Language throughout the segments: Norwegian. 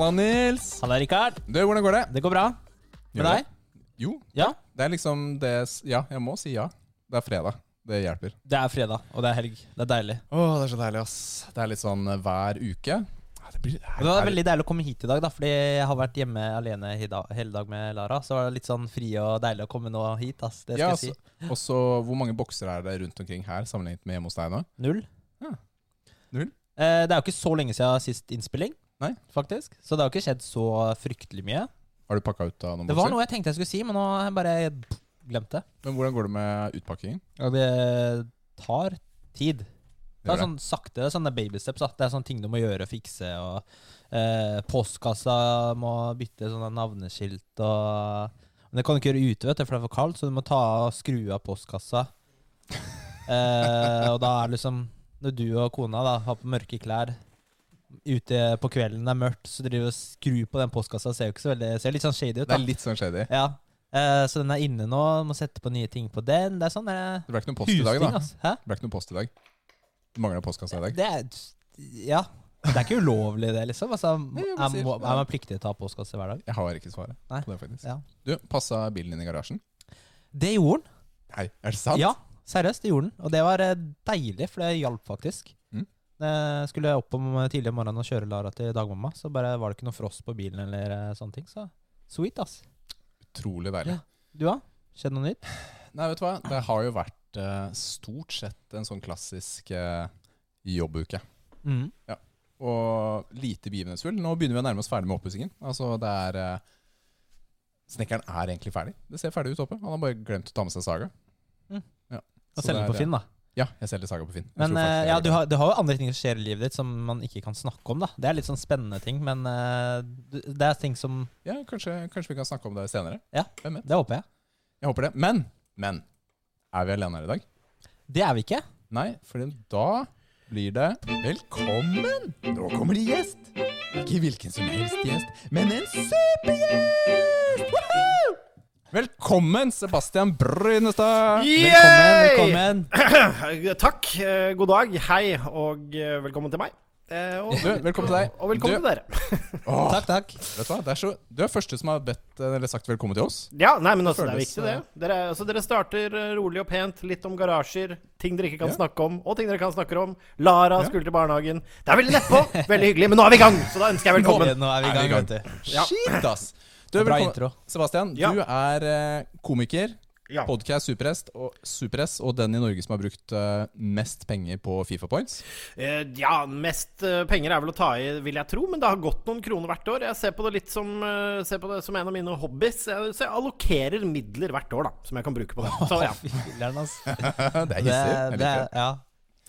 Halla, Nils. Halla, Rikard. Du, hvordan går det? Det går bra. Med deg? Jo, Ja. det er liksom det Ja, jeg må si ja. Det er fredag. Det hjelper. Det er fredag, og det er helg. Det er deilig. Åh, det er så deilig, ass. Det er litt sånn eh, hver uke. Det blir Og det var veldig deilig å komme hit i dag, da fordi jeg har vært hjemme alene dag, hele dag med Lara. Så var det litt sånn fri og deilig å komme nå hit. Ass. Det skal Ja, jeg si. Og så, hvor mange bokser er det rundt omkring her sammenlignet med hjemme hos deg nå? Null. Ja. Null? Eh, det er jo ikke så lenge siden sist innspilling, Nei. faktisk. Så det har ikke skjedd så fryktelig mye. Har du pakka ut av noen Det var noe jeg tenkte jeg skulle si, men nå har jeg bare glemt det. Men hvordan går det med utpakkingen? Ja, det tar tid. Det er sånn sakte, det er sånne babysteps. Det er sånne ting du må gjøre og fikse. Og, eh, postkassa må bytte sånne navneskilt og Men det kan du ikke gjøre ute, vet du, for det er for kaldt, så du må ta og skru av postkassa. Eh, og da er det liksom Når du og kona da har på mørke klær ute på kvelden, det er mørkt, så driver du og skrur på den postkassa, ser jo ikke så veldig Ser litt sånn shady ut, Det er litt sånn shady. Ja. Uh, så den er inne nå, må sette på nye ting på den. Det er sånn det er Det ble ikke noe post i dag, da. altså. Hæ? Det ble ikke noe post i dag. Du mangla postkassa i dag. Det er Ja. Det er ikke ulovlig, det, liksom. Altså, er, er man pliktig til å ta postkasse hver dag? Jeg har ikke svaret Nei. på det, faktisk. Ja. Du, passa bilen din i garasjen? Det gjorde den. Nei, er det sant? Ja, seriøst, det gjorde den. Og det var eh, deilig, for det hjalp faktisk. Mm. Jeg skulle opp om tidlig om morgenen og kjøre Lara til dagmamma, så bare var det ikke noe frost på bilen eller eh, sånne ting. Så sweet, ass. Utrolig deilig. Ja. Du da? Skjedd noe nytt? Nei, vet du hva? Det har jo vært uh, stort sett en sånn klassisk uh, jobbuke. Mm. Og lite begivenhetsfull. Nå begynner vi å nærme oss ferdig med oppussingen. Altså, det er uh, Snekkeren er egentlig ferdig. Det ser ferdig ut oppe. Han har bare glemt å ta med seg Saga. Mm. Ja. Og selge på Finn, da. Ja, jeg selger Saga på Finn. Men faktisk eh, ja, du har, du har jo andre ting som skjer i livet ditt som man ikke kan snakke om, da. Det er litt sånn spennende ting, men eh, det er ting som Ja, kanskje, kanskje vi kan snakke om det senere. Ja. Det håper jeg. Jeg håper det. Men, men Er vi alene her i dag? Det er vi ikke. Nei, for da blir det Velkommen! Nå kommer det gjest. Ikke hvilken som helst gjest, men en supergjest! Woohoo! Velkommen, Sebastian Brynestad! Velkommen, velkommen. Takk. eh, God dag. Hei, og eh, velkommen til meg. Eh, Og, Du, velkommen til deg. og velkommen Du- til dere. Åh, Takk, takk. vet du hva? Det er så, du er første som har bedt eller sagt velkommen til oss. Ja, nei, men altså, det er viktig, det. Dere, altså, dere starter rolig og pent, litt om garasjer, ting dere ikke kan Ja. snakke om, og ting dere kan snakke om. Lara Ja. skulle til barnehagen. Det er veldig nedpå, veldig hyggelig, men nå er vi i gang! Så da ønsker jeg velkommen. Nå er vi i Er vi i gang? vet du. Ja. Shit, ass! Du, Bra velkommen. intro. Sebastian, Ja. du er eh, komiker, Ja. podcast Superhest og, Superhest, og den i Norge som har brukt eh, mest penger på Fifa Points. Eh, ja, mest penger er vel å ta i, vil jeg tro, men det har gått noen kroner hvert år. Jeg ser på det litt som, ser på det som en av mine hobbies. Jeg, så jeg allokerer midler hvert år, da, som jeg kan bruke på det. Så ja. Det er Det, hissig. Det, det. ja.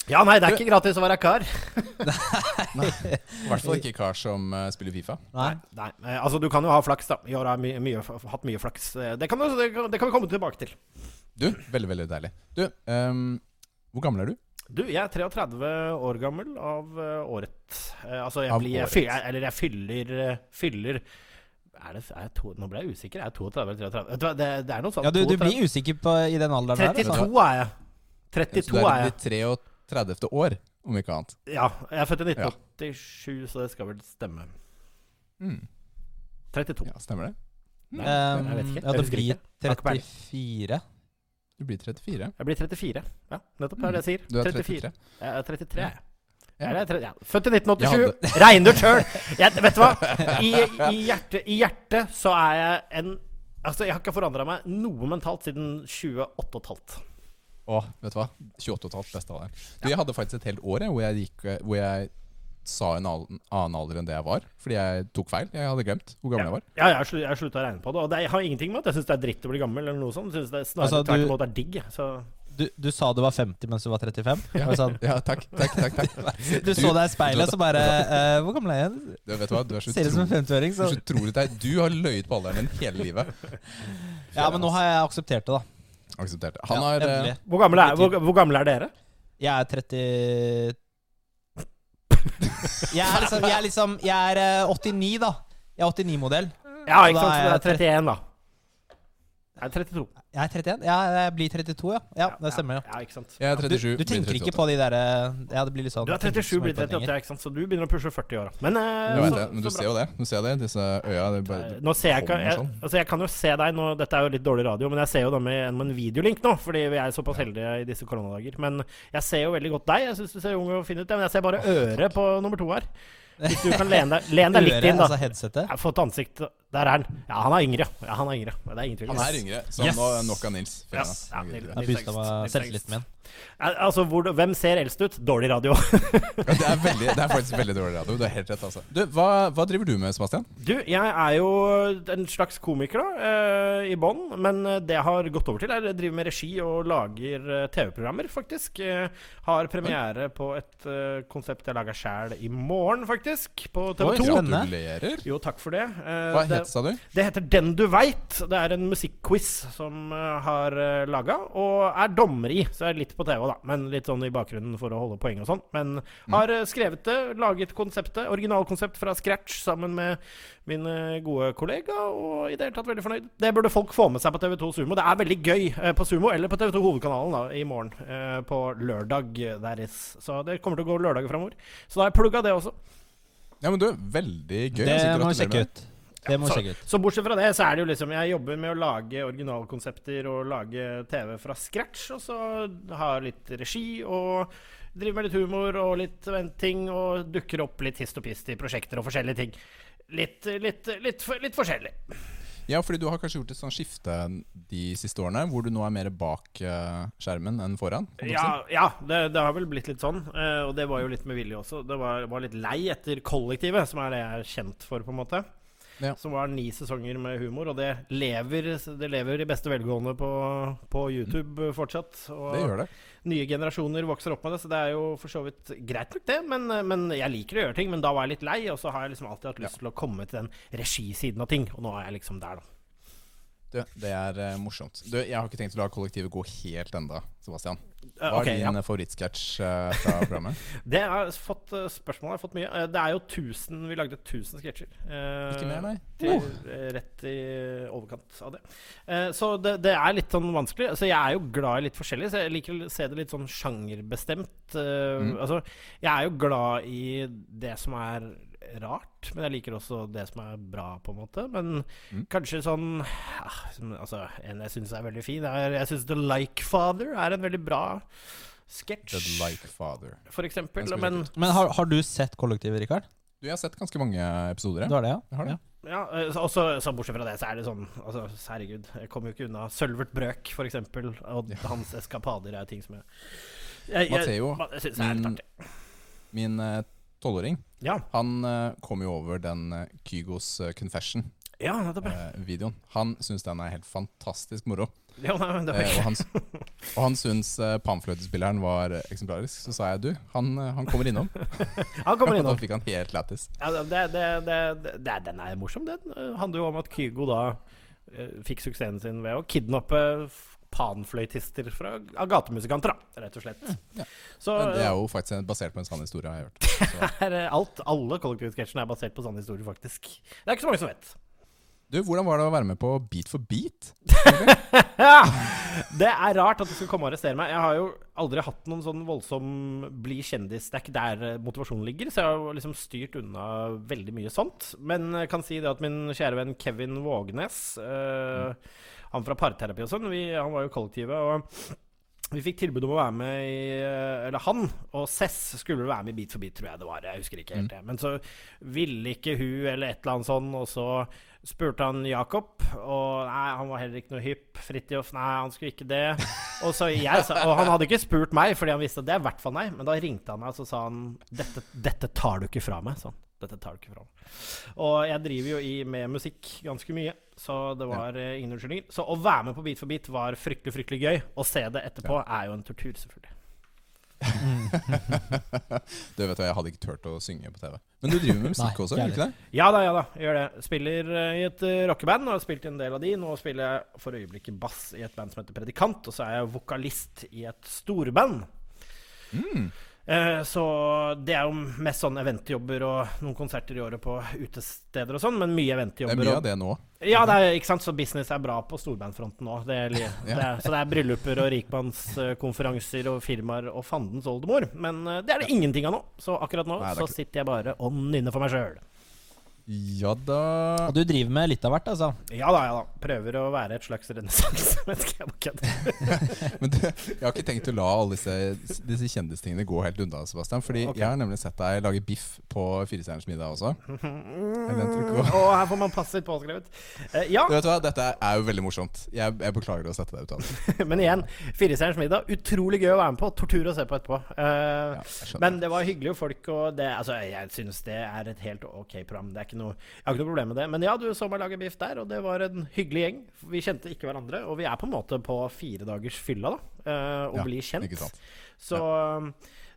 Ja, nei, det er ikke gratis å være kar. nei. I hvert fall ikke kar som uh, spiller Fifa. Nei. nei. nei. Altså, du kan jo ha flaks, da. I år har jeg my hatt mye flaks. Eh, det kan, det, det kan, vi komme tilbake til. Du, veldig, veldig deilig. Du, um, hvor gammel er du? Du, jeg er 33 år gammel av uh, året. Uh, altså, jeg av blir året. Jeg, Eller jeg fyller, fyller er det, er to, nå ble jeg usikker. Er jeg 32 eller 33? Det, det, det er noe sånt. Ja, du, du blir usikker på, i den alderen 32 der. Altså. 32 er jeg. 32 er jeg. Du er 3 30. år, om ikke annet. Ja. Jeg er født i 1987, ja. så det skal vel stemme. Mm. 32. Ja, stemmer det? Nei, um, jeg vet ikke. Um, ja, det blir 34. Du blir 34. Jeg blir 34. Ja, nettopp. er det jeg sier. Mm. Du er 34. 34. Jeg er 33. Ja. Ja. Er 30. Født i 1987. regner det sjøl! Vet du hva? I, i, hjertet, I, hjertet, så er jeg en Altså, jeg har ikke forandra meg noe mentalt siden 28 15. Å, vet du hva? 28,5 beste alderen. Du, jeg hadde faktisk et helt år jeg, hvor, jeg gikk, hvor jeg sa en al- annen alder enn det jeg var. Fordi jeg tok feil. Jeg hadde glemt hvor gammel jeg var. Ja, jeg har slu- jeg har slutta å regne på det. Og det har ingenting med at jeg syns det er dritt å bli gammel, eller noe sånt. Jeg synes det er snarere Altså, tvert du- imot er digg. Så Du, du sa du var 50 mens du var 35? Ja, Var sånn? ja takk, takk, takk, takk. Du så deg i speilet, så bare eh, Hvor gammel er jeg? Du, vet du hva? Du er så Ser ut som en utrolig, 50-åring. du Så. er så utrolig teit. Du har løyet på alderen din hele livet. Ja, men nå har jeg akseptert det, da. Akseptert. Han Ja, har eh, hvor gamle er, hvor, hvor gamle er dere? Jeg er 30 Jeg er liksom Jeg er, liksom, jeg er eh, 89, da. Jeg er 89-modell. Ja, ikke sant? Så du jeg er 31, da. Jeg er 32. Jeg er 31. Ja, jeg blir 32, ja. Ja, det stemmer. Ja. Ja, ikke sant. Jeg er Du, 37. du tenker ikke på de der Ja, det blir litt sånn Du er 37, blir 38, ja, ikke sant? så du begynner å pushe 40 år. Men eh, så- det, men du så ser jo det. Du ser det, Disse øya det bare, Eh, Nå ser jeg ikke jeg, sånn. altså jeg kan jo se deg nå, Dette er jo litt dårlig radio, men jeg ser jo dem med, med en videolink nå, fordi vi er såpass heldige i disse koronadager. Men jeg ser jo veldig godt deg. Jeg syns du ser ung og fin ut, ja, men jeg ser bare øret på nummer to her. Hvis du kan lene deg, len deg litt inn, da. altså har fått ansikt Der er han. Ja, han er yngre. Ja, han er yngre. Det er ingen tvil. Han er yngre, så Yes. nå nok av Nils. Yes. Ja, Nils. Jeg Nils, meg selvtilliten min. Al- Altså, hvor, hvem ser eldst ut? Dårlig radio. Ja, det, er veldig, det er faktisk veldig dårlig radio. Du har helt rett. altså Du, hva, hva driver du med, Sebastian? Du, jeg er jo en slags komiker, da, eh, i bånn. Men eh, det jeg har gått over til, er jeg driver med regi og lager eh, TV-programmer, faktisk. Eh, har premiere på et eh, konsept jeg lager sjæl i morgen, faktisk. På TV2. spennende. Gratulerer. Jo, takk for det. Eh, Hva det, sa du? det heter Den du veit. Det er en musikkquiz som har uh, laga, og er dommer i. Så jeg er litt på TV, da, men litt sånn i bakgrunnen for å holde poeng og sånn. Men har eh, skrevet det, laget konseptet, originalkonsept fra scratch sammen med min eh, gode kollega, og i det hele tatt veldig fornøyd. Det burde folk få med seg på TV2 Sumo. Det er veldig gøy eh, på Sumo, eller på TV2 Hovedkanalen da, i morgen. på lørdag. deres. is. Så det kommer til å gå lørdager framover. Så da har jeg plugga det også. Ja, men du, veldig gøy. Det må jeg vi sjekke med. ut. Det må sjekke ut. så bortsett fra det, så er det jo liksom Jeg jobber med å lage originalkonsepter og lage TV fra scratch. Og så har litt regi og driver med litt humor og litt ting. Og dukker opp litt hist og pist i prosjekter og forskjellige ting. Litt, litt, litt, litt forskjellig. Ja, fordi du har kanskje gjort et sånt skifte de siste årene, hvor du nå er mer bak eh, skjermen enn foran? Ja, ja det, det har vel blitt litt sånn. eh, og det var jo litt med vilje også. Det var, var litt lei etter Kollektivet, som er det jeg er kjent for, på en måte. Ja. Som var ni sesonger med humor, og det lever, det lever i beste velgående på, på YouTube fortsatt. Og Det gjør det. nye generasjoner vokser opp med det, så det er jo for så vidt greit nok, det. Men, men jeg liker å gjøre ting, men da var jeg litt lei, og så har jeg liksom alltid hatt lyst til å komme til den regisiden av ting, og nå er jeg liksom der, da. Du, det er uh, morsomt. Du, jeg har ikke tenkt å la kollektivet gå helt enda, Sebastian. Eh, Hva er er din ja. uh, favorittsketsj uh, fra programmet? Det har jeg fått uh, spørsmål, har fått mye. Eh, det er jo 1000 Vi lagde 1000 sketsjer. Eh, Ikke mer, nei? til, eh, rett i overkant av det. Eh, så det, det er litt sånn vanskelig. Altså, jeg er jo glad i litt forskjellig, så jeg liker å se det litt sånn sjangerbestemt. Eh, Mm. Altså, jeg er jo glad i det som er rart, men jeg liker også det som er bra, på en måte. Men Mm. kanskje sånn ah, Altså, en jeg syns er veldig fin, er Jeg syns The Like Father er en veldig bra sketsj, The Like Father. for eksempel. Men Men har, har du sett Kollektivet, Rikard? Du, jeg har sett ganske mange episoder. Du har det, ja? Jeg har det. Ja, Ja, så- også, så bortsett fra det, så er det sånn altså, Herregud, jeg kommer jo ikke unna Sølvert Brøk, for eksempel. Og hans eskapader er ting som jeg Jeg, jeg, Matteo, jeg syns er litt min- artig. Min eh, tolvåring, Ja, han eh, kom jo over den eh, Kygos eh, Confession-videoen. ja, ja. han syns den er helt fantastisk moro. Ja, nei, men det var Eh, og han, og han syns eh, panfløytespilleren var eksemplarisk. Så sa jeg du, han, han kommer innom. Han kommer innom. da fikk han helt lættis. Ja, det, det, det, det, det, den er morsom, den. Det handler jo om at Kygo da eh, fikk suksessen sin ved å kidnappe panfløytister fra, av gatemusikanter, da, rett og slett. Ja. Så Men det er jo faktisk basert på en sann historie, har jeg hørt. Så. er, eh, alt, alle kollektivsketsjene er basert på sann historie, faktisk. Det er ikke så mange som vet. Du, hvordan var det å være med på Beat for beat? Ja! Det er rart at du skal komme og arrestere meg. Jeg har jo aldri hatt noen sånn voldsom bli kjendis. Det er ikke der eh, motivasjonen ligger, så jeg har liksom styrt unna veldig mye sånt. Men jeg kan si det at min kjære venn Kevin Vågenes, eh, han fra parterapi og sånn, han var jo kollektivet. og vi fikk tilbud om å være med i Eller han og Cess skulle være med i Beat for beat, tror jeg det var. Jeg husker ikke helt det. Men så ville ikke hun eller et eller annet sånn, og så spurte han Jakob, og nei, han var heller ikke noe hypp. Fridtjof, nei, han skulle ikke det. Og, så jeg, sa- og han hadde ikke spurt meg, fordi han visste at det er i hvert fall nei. Men da ringte han meg, og så sa han dette, dette tar du ikke fra meg, han. Dette tar du ikke fra meg. Og jeg driver jo i med musikk ganske mye, så det var ja. ingen unnskyldninger. Så å være med på Beat for beat var fryktelig, fryktelig gøy. Å se det etterpå er jo en tortur, selvfølgelig. Du vet hva, Jeg hadde ikke turt å synge på TV. Men du driver med musikk Nei, også, ikke gjør du ikke det? Ja da, ja da, gjør det. Spiller eh, i et uh, rockeband og har spilt i en del av de. Nå spiller jeg for øyeblikket bass i et band som heter Predikant, og så er jeg vokalist i et storband. Mm. Eh, så det er jo mest sånn eventjobber og noen konserter i året på utesteder og sånn, men mye eventjobber. Det er mye av det nå. Ja, det er, ikke sant, så business er bra på storbandfronten nå. Det er, det er, så det er brylluper og rikmannskonferanser og firmaer og fandens oldemor. Men eh, det er det ingenting av nå. Så akkurat nå Nei, så sitter jeg bare og nynner for meg sjøl. Ja da Og du driver med litt av hvert, altså? Ja da, ja da. Prøver å være et slags renessansemenneske. Jeg bare kødder. Men du, jeg har ikke tenkt å la alle disse, disse kjendistingene gå helt unna, Sebastian. Fordi okay. jeg har nemlig sett deg lage biff på Firestjerners middag også. Å- Og her får man passe litt påskrevet. Uh, ja, Du vet hva, Dette er jo veldig morsomt. Jeg, jeg beklager å sette deg ut av det. men igjen. Firestjerners middag. Utrolig gøy å være med på. Tortur å se på etterpå. Uh, Ja. Men det var hyggelige folk, og det, altså, jeg synes det er et helt ok program. Det er ikke noe, jeg har ikke noe problem med det. Men ja, du så meg lage biff der, og det var en hyggelig gjeng. Vi kjente ikke hverandre, og vi er på en måte på fire dagers fylla, da. eh, og Ja, blir kjent. Så um,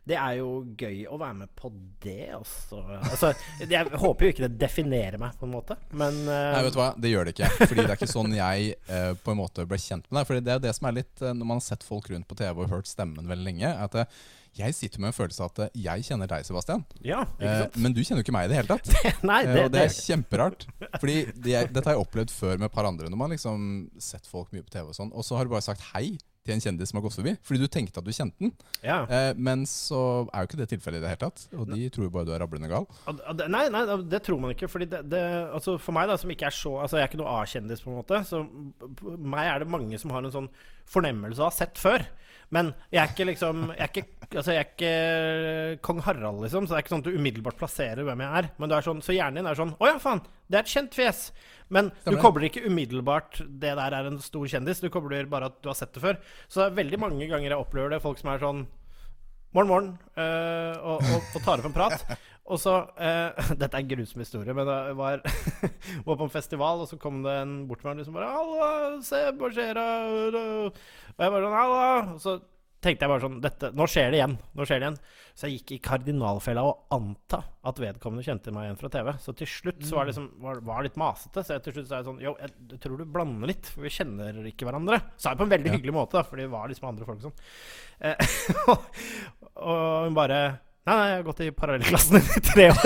det er jo gøy å være med på det, altså. altså jeg håper jo ikke det definerer meg, på en måte, men uh... Nei, vet du hva, det gjør det ikke. Fordi det er ikke sånn jeg uh, på en måte ble kjent med deg. Fordi det er jo det som er litt uh, Når man har sett folk rundt på TV og hørt stemmen veldig lenge, at eh, jeg sitter med en følelse av at eh, jeg kjenner deg, Sebastian. Ja, ikke Eh, sant? men du kjenner jo ikke meg i det hele tatt. Nei, Eh, det, og det er kjemperart. Fordi det, dette har jeg opplevd før med et par andre, når man liksom sett folk mye på TV og sånn, og så har du bare sagt hei til en kjendis som har gått forbi, fordi du tenkte at du kjente den. ja. Eh, men så er jo ikke det tilfellet i det hele tatt, og de tror jo bare du er rablende gal. Nei, nei, det tror man ikke. Fordi det, det, altså for meg, da, som ikke er så Altså, jeg er ikke noe A-kjendis, på en måte. Så for meg er det mange som har en sånn fornemmelse av å ha sett før. Men jeg er ikke liksom Jeg er ikke, altså, jeg er ikke kong Harald, liksom. Så det er ikke sånn at du umiddelbart plasserer hvem jeg er. Men det er sånn, så hjernen din er sånn Å ja, faen! Det er et kjent fjes. Men Stemmer du kobler ikke umiddelbart det der er en stor kjendis. Du kobler bare at du har sett det før. Så det er veldig mange ganger jeg opplever det folk som er sånn Morgen, morgen. Øh, og, og, og tar opp en prat. Og så uh, Dette er en grusom historie, men jeg var, var på en festival, og så kom det en bort til meg og liksom bare 'Halla, se på skjera Og jeg bare sånn 'Halla'. Og så tenkte jeg bare sånn dette, Nå skjer det igjen. Nå skjer det igjen. Så jeg gikk i kardinalfella og anta at vedkommende kjente meg igjen fra TV. Så til slutt så var det liksom var, var litt masete. Så til slutt sa jeg sånn Yo, jeg, jeg tror du blander litt, for vi kjenner ikke hverandre. Sa jeg på en veldig Ja. hyggelig måte, da, for det var liksom andre folk sånn. Eh, og hun bare Nei, nei, jeg har gått i parallellklassen i tre år.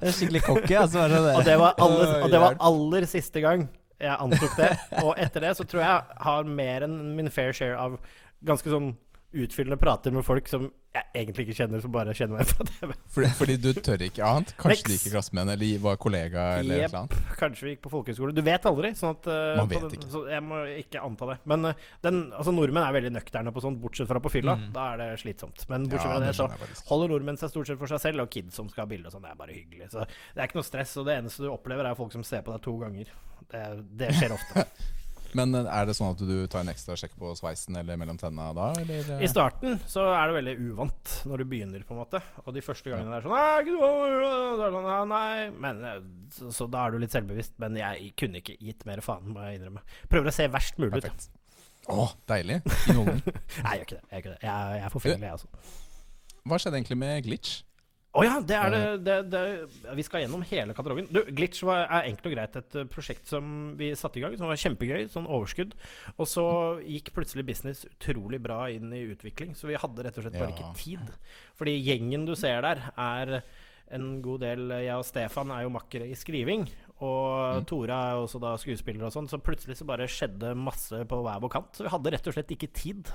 Det er skikkelig cocky. Altså, det. Og det var aller, og det var aller siste gang jeg antok det. Og etter det så tror jeg jeg har mer enn min fair share av ganske sånn utfyllende prater med folk som jeg egentlig ikke kjenner, som bare kjenner meg fra TV. Fordi, fordi du tør ikke annet? Kanskje du Next. gikk i klasse med henne, eller var kollega, eller yep. noe annet? Kanskje vi gikk på folkehøyskole. Du vet aldri. Sånn at, uh, Man vet den- ikke. Så jeg må ikke anta det. Men uh, den, altså, nordmenn er veldig nøkterne på sånt, bortsett fra på fylla. Mm. Da er det slitsomt. Men bortsett Ja, fra det, så holder nordmenn seg stort sett for seg selv, og kids som skal ha bilde og sånn. Det er bare hyggelig. Så det er ikke noe stress. Og det eneste du opplever, er folk som ser på deg to ganger. Det, det skjer ofte. Men eh, er det sånn at du tar en ekstra sjekk på sveisen eller mellom tenna da, eller? I starten så er det veldig uvant når du begynner, på en måte. Og de første gangene er sånn «Nei, ikke noe», så er det sånn, «Ja, nei. Men, eh, så, så da er du litt selvbevisst. Men jeg kunne ikke gitt mer faen, må jeg innrømme. Prøver å se verst mulig ut. Å, oh, deilig. Nei, jeg gjør ikke det. Jeg, gjør ikke det. jeg, jeg er forfengelig, jeg, altså. Hva skjedde egentlig med Glitch? Å ja, det er det, det, det Vi skal gjennom hele katalogen. Du, Glitch var, er enkelt og greit et eh, prosjekt som vi satte i gang, som var kjempegøy. Sånn overskudd. Og så gikk plutselig business utrolig bra inn i utvikling, så vi hadde rett og slett bare Ja. ikke tid. Fordi gjengen du ser der, er en god del Jeg og Stefan er jo makkere i skriving. Og Mm. Tora er også da skuespiller og sånn, så plutselig så bare skjedde masse på hver vår kant. Så vi hadde rett og slett ikke tid.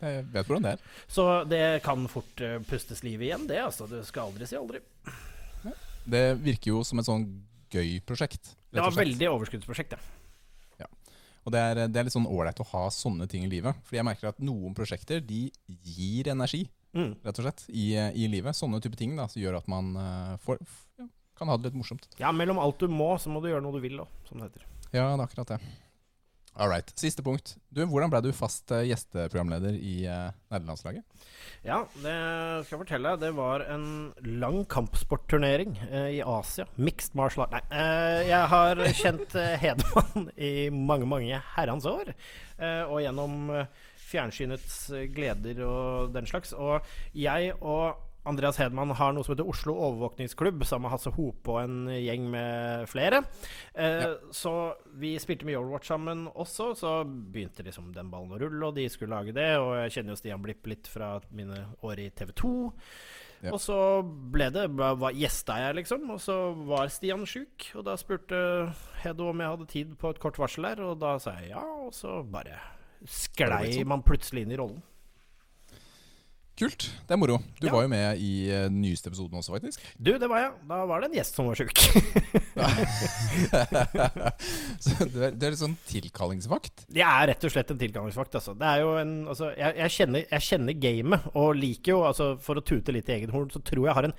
Jeg vet hvordan det er. Så det kan fort eh, pustes liv igjen, det. altså. Du skal aldri si aldri. Det virker jo som et sånn gøy prosjekt. Det var veldig overskuddsprosjekt, ja. Og det er, det er litt sånn ålreit å ha sånne ting i livet. Fordi jeg merker at noen prosjekter de gir energi, Mm. rett og slett, i, i livet. Sånne type ting da, som gjør at man eh, får, ja, kan ha det litt morsomt. Ja, mellom alt du må, så må du gjøre noe du vil òg, som det heter. Ja, det er akkurat det. All right. Siste punkt. Du, hvordan ble du fast eh, gjesteprogramleder i uh, nederlandslaget? Ja, det skal jeg fortelle. Det var en lang kampsportturnering uh, i Asia. Mixed martial art. Nei, Uh, jeg har kjent Hedemann i mange, mange herrens år. Og gjennom fjernsynets gleder og den slags. Og jeg og Andreas Hedman har noe som heter Oslo overvåkningsklubb, sammen med Hasse Hope og en gjeng med flere. Eh, Ja. Så vi spilte med Overwatch sammen også. Så begynte liksom den ballen å rulle, og de skulle lage det. Og jeg kjenner jo Stian Blipp litt fra mine år i TV 2. Ja. Og så ble det var, Gjesta jeg, liksom. Og så var Stian sjuk. Og da spurte Hedo om jeg hadde tid på et kort varsel der, og da sa jeg ja. Og så bare sklei sånn? man plutselig inn i rollen. Kult. Det er moro. Du Ja. var jo med i eh, den nyeste episoden også, faktisk. Du, det var jeg. Da var det en gjest som var sjuk. Så du er, du er litt sånn tilkallingsvakt. Jeg er rett og slett en tilkallingsvakt, Altså. Det er jo en, altså, jeg, jeg, kjenner, jeg kjenner gamet, og liker jo, altså, for å tute litt i egen horn, så tror jeg har en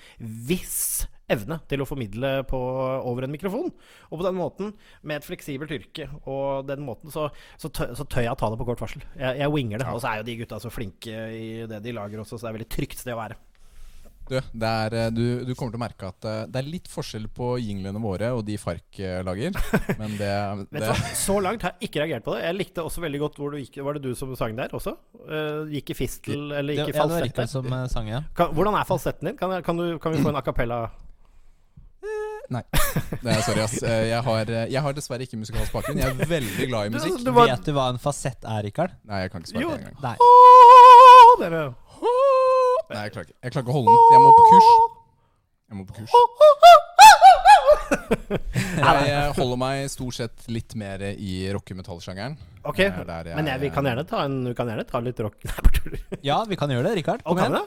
viss evne til å formidle på, over en mikrofon. Og på den måten, med et fleksibelt yrke, og den måten, så, så, tør, så tør jeg å ta det på kort varsel. Jeg, jeg winger det. Ja. Og så er jo de gutta så flinke i det de lager også, så det er veldig trygt sted å være. Du, det er, eh, du, du kommer til å merke at eh, det er litt forskjell på jinglene våre og de Fark lager. Men det, Vet du det hva? Så langt har jeg ikke reagert på det. Jeg likte også veldig godt hvor du gikk Var det du som sang der også? Uh, gikk i fistel, eller gikk i ja, det var falsett Rikard som sang, ja. Kan, hvordan er falsetten din? Kan, kan, du, kan vi få en a cappella? Nei. Det er, sorry, ass. Eh, Jeg har, eh, jeg har dessverre ikke musikalsk bakgrunn. Jeg er veldig glad i musikk. Du var- Vet du hva en fasett er, Rikard? Nei, jeg kan ikke svare Jo. på det engang. Nei. Nei, jeg klarer ikke. Jeg klarer ikke å holde den. Jeg må på kurs. Jeg må på kurs. Jeg eh, holder meg stort sett litt mer i rocke-metall-sjangeren. Ok, jeg- men jeg, vi kan gjerne ta en, vi kan gjerne ta litt rock. Nei. Ja, vi kan gjøre det, Rikard. Kom igjen. Nei,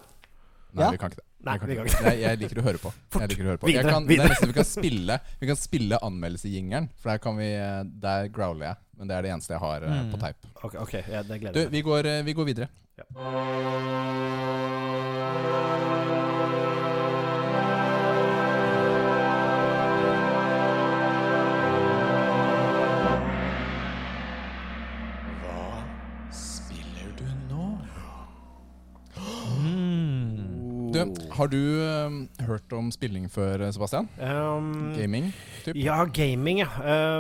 Ja. vi kan ikke det. Nei, Vi kan ikke. Jeg, liker å høre på. Jeg liker å høre på. Jeg Videre, kan, videre. er nesten vi kan spille Vi kan spille anmeldelsejingeren, for der, kan vi, eh, der growler jeg. Men det er det eneste jeg har mm. på teip. Ok, ok, ja, det Du, gleder vi går, eh, vi går videre. Hva Du, har du uh, hørt om spilling før, eh, Sebastian? Um, Gaming? Typ? ja, gaming, ja.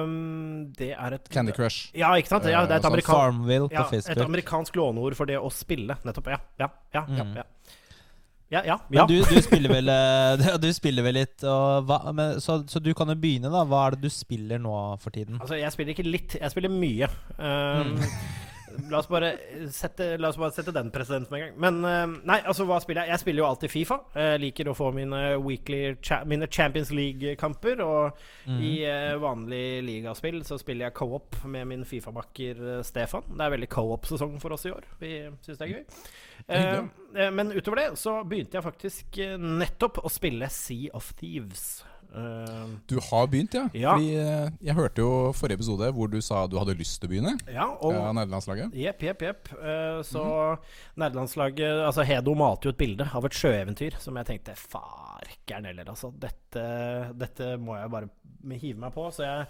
Um, det er et Candy Crush? Ja, ikke sant? Ja, det er et, sånn amerikan Farmville på ja, et amerikansk låneord for det å spille. Nettopp. Ja, ja, ja. ja, Mm. ja. Ja, ja, Men du, du spiller vel eh, Du spiller vel litt, og hva, men, så, så du kan jo begynne, da. Hva er det du spiller nå for tiden? Altså, jeg spiller ikke litt, jeg spiller mye. Um, La oss, bare sette, la oss bare sette den presidenten en gang. Men um, nei, altså, hva spiller jeg? Jeg spiller jo alltid Fifa. Jeg liker å få mine weekly Mine Champions League-kamper. Og Mm. i eh, vanlig ligaspill så spiller jeg co-op med min Fifa-makker eh, Stefan. Det er veldig co-op-sesong for oss i år. Vi syns det er gøy. Eh, eh, men utover det så begynte jeg faktisk eh, nettopp å spille Sea of Thieves. Eh, Du har begynt, ja? Ja. Fordi eh, Jeg hørte jo forrige episode hvor du sa du hadde lyst til å begynne. ja, og uh, nederlandslaget. Jepp, jepp, jepp. Uh, så nerdelandslaget Altså, Hedo malte jo et bilde av et sjøeventyr som jeg tenkte Farker'n heller, altså. Dette, dette må jeg bare hive meg på. Så jeg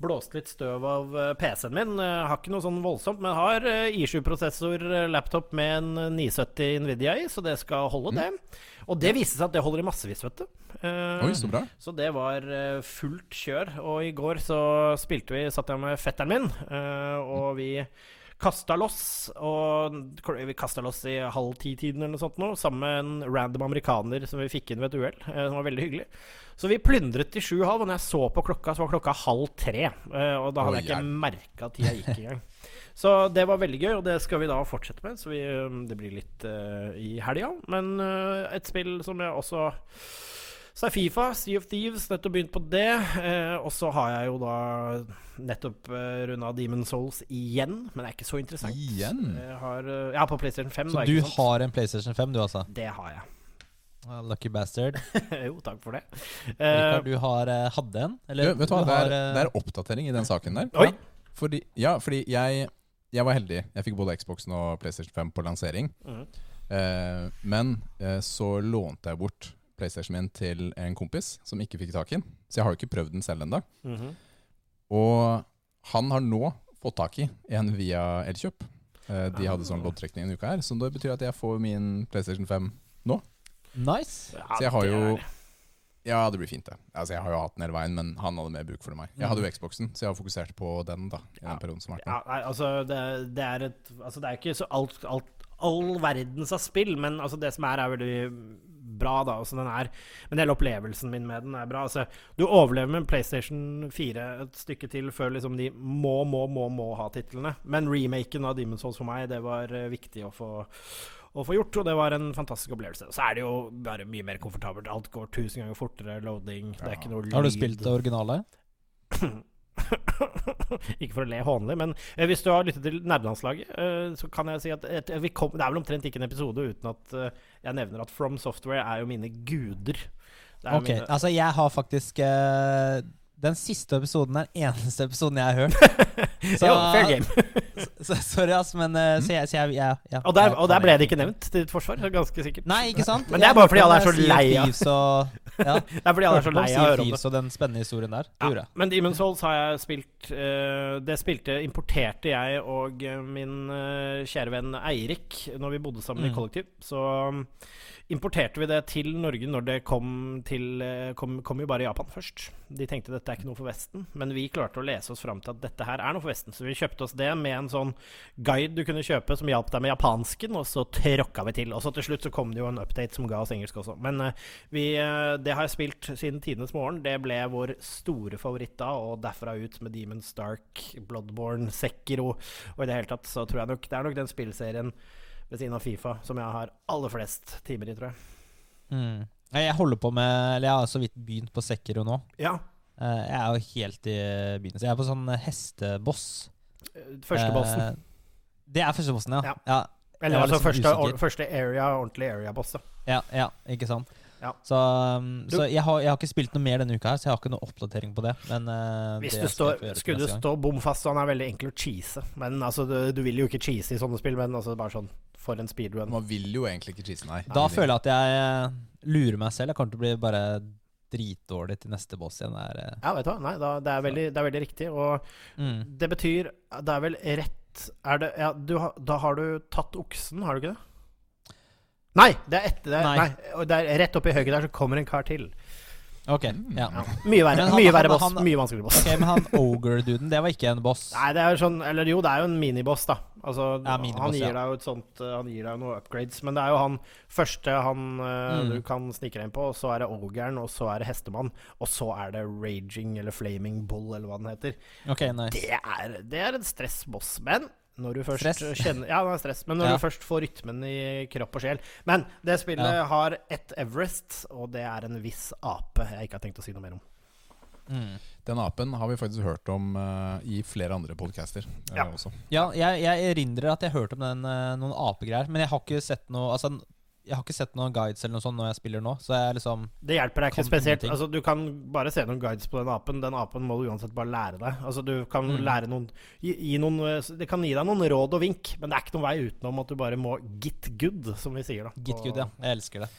blåste litt støv av eh, PC-en min. Eh, har ikke noe sånn voldsomt, men har eh, I7-prosessor, eh, laptop med en 970 Nvidia i, så det skal holde, det. Og det viste seg at det holder i massevis, vet du. Uh, Oi, så bra. så det var fullt kjør. Og i går så spilte vi, satt jeg med fetteren min, uh, og vi kasta loss. Og vi kasta loss i halv ti-tiden eller noe sånt nå, sammen med en random amerikaner som vi fikk inn ved et uhell. som var veldig hyggelig. Så vi plyndret til sju-halv, og når jeg så på klokka, så var klokka halv tre. eh, og da hadde jeg ikke merka tida gikk engang. Så det var veldig gøy, og det skal vi da fortsette med. Så vi, eh, det blir litt uh, i helga. Men uh, et spill som jeg også så er Fifa, Sea of Thieves, nettopp begynt på det. Eh, og så har jeg jo da nettopp uh, runda Demon Souls igjen, men det er ikke så interessant. Igjen? Jeg har, eh, ja, på PlayStation 5. Så da, du har en PlayStation 5, du altså? Det har jeg. Ah, Lucky bastard. jo, takk for det. Eh, Rikard, du har eh, hadde en? Du, Eller vet du hva, det er, eh, det er oppdatering i den saken der. Oi! Fordi, ja, fordi jeg, jeg var heldig. Jeg fikk både Xboxen og PlayStation 5 på lansering. Mm. Eh, men eh, så lånte jeg bort PlayStation min til en kompis som ikke fikk tak i den. Så jeg har jo ikke prøvd den selv ennå. Mhm. Og han har nå fått tak i en via Elkjøp. Eh, de hadde sånn Ah. loddtrekning en uke her, så det betyr at jeg får min PlayStation 5 Nice. Ja, Så jeg har jo Ja, det blir fint, det. Altså, jeg har jo hatt den hele veien, men han hadde mer bruk for det enn meg. Jeg hadde jo Xboxen, så jeg har fokusert på den da i den Ja. perioden som har vært nå. Ja, nei, altså det, det er et Altså det er ikke så alt, alt all verdens av spill, men altså det som er, er veldig bra, da. Altså, den er, men hele opplevelsen min med den er bra. Altså, du overlever med PlayStation 4 et stykke til før liksom de må, må, må, må ha titlene. Men remaken av Demon's Souls for meg, det var eh, viktig å få å få gjort, og det var en fantastisk opplevelse. Og så er det jo bare mye mer komfortabelt. Alt går tusen ganger fortere, loading, det er ikke noe lyd. Har du spilt det originale? ikke for å le hånlig, men eh, hvis du har lyttet til nerdelandslaget, eh, så kan jeg si at et, vi kom, det er vel omtrent ikke en episode uten at eh, jeg nevner at From Software er jo mine guder. Det er Ok, mine, altså jeg har faktisk eh, Den siste episoden er den eneste episoden jeg har hørt. Så, jo, fair game. så, sorry, ass, men eh, så jeg, så jeg, ja, ja, Og der, og der ble det ikke nevnt til ditt forsvar, ganske sikkert. Nei, ikke sant? Men det er bare fordi alle er så lei av- ja, Det er fordi alle er så lei av å høre om det. Og den spennende historien der. Gjorde. Men Demon's Souls har jeg spilt uh, Det spilte importerte jeg og eh, min uh, kjære venn Eirik når vi bodde sammen i Mm. kollektiv. Så um, importerte vi det til Norge når det kom til eh, kom, kom jo bare Japan først. De tenkte dette er ikke noe for Vesten, men vi klarte å lese oss fram til at dette her er noe for Vesten. Så vi kjøpte oss det med en sånn guide du kunne kjøpe som hjalp deg med japansken, og så tråkka vi til. Og så til slutt så kom det jo en update som ga oss engelsk også. Men eh, vi, eh, det har jeg spilt siden tidenes morgen. Det ble vår store favoritt da, og derfra ut med Demon's Dark, Bloodborne, Sekiro og i det hele tatt så tror jeg nok det er nok den spillserien ved siden av Fifa som jeg har aller flest timer i, tror jeg. Mm. Jeg holder på med Eller jeg har så vidt begynt på Sekiro nå. Ja. Eh, jeg er jo helt i begynnelsen. Jeg er på sånn eh, hesteboss. Førstebossen. Eh, det er førstebossen, ja. Ja. ja. Eller altså liksom første, første area, ordentlig area-boss. Ja, ja, ikke sant? Ja. Så, um, så jeg, har, jeg har ikke spilt noe mer denne uka, her Så jeg har ikke noe oppdatering på det. Men uh, Hvis det du står, skulle du stå bom fast, så han er veldig enkel å cheese. Men altså, du, du vil jo ikke cheese i sånne spill, men altså bare sånn for en speedrun. Man vil jo egentlig ikke cheese, nei. Da føler jeg at jeg eh, lurer meg selv. Jeg kommer til å bli bare dritdårlig til neste boss igjen. Er, eh, Ja, vet du hva. Nei, da, det, er veldig, det er veldig riktig. Og mm. det betyr Det er vel rett Er det Ja, du, da har du tatt oksen, har du ikke det? Nei! Det er etter det. Nei. Nei. og det er rett oppi høyre der så kommer en kar til. Ok, Mm. ja. Mye verre, han- mye han- boss. han- mye vanskeligere boss. Ok, Men han ogre-duden, det var ikke en boss? Nei, det er jo sånn Eller jo, det er jo en miniboss, da. Altså, Ja, miniboss, han gir ja. deg jo et sånt uh, Han gir deg noen upgrades. Men det er jo han første han uh, Mm. du kan snike deg inn på, og så er det ogeren, og så er det hestemann, og så er det raging eller flaming bull, eller hva den heter. Ok, nice. Det er, det er en stressboss. Men når du først Stress? kjenner Ja, det er stress. Men når Ja. du først får rytmen i kropp og sjel Men det spillet Ja. har ett Everest, og det er en viss ape jeg ikke har tenkt å si noe mer om. Mm. Den apen har vi faktisk hørt om uh, i flere andre podcaster Uh, Ja. også. Ja, jeg, jeg erindrer at jeg hørte om den, uh, noen apegreier, men jeg har ikke sett noe Altså, jeg har ikke sett noen guides eller noe sånt når jeg spiller nå, så jeg er liksom Det hjelper deg ikke spesielt. Altså, du kan bare se noen guides på den apen. Den apen må du uansett bare lære deg. Altså, du kan Mm. lære noen gi, gi noen eh, Det kan gi deg noen råd og vink, men det er ikke noen vei utenom at du bare må get good, som vi sier da. Git på- good, ja. Jeg elsker det.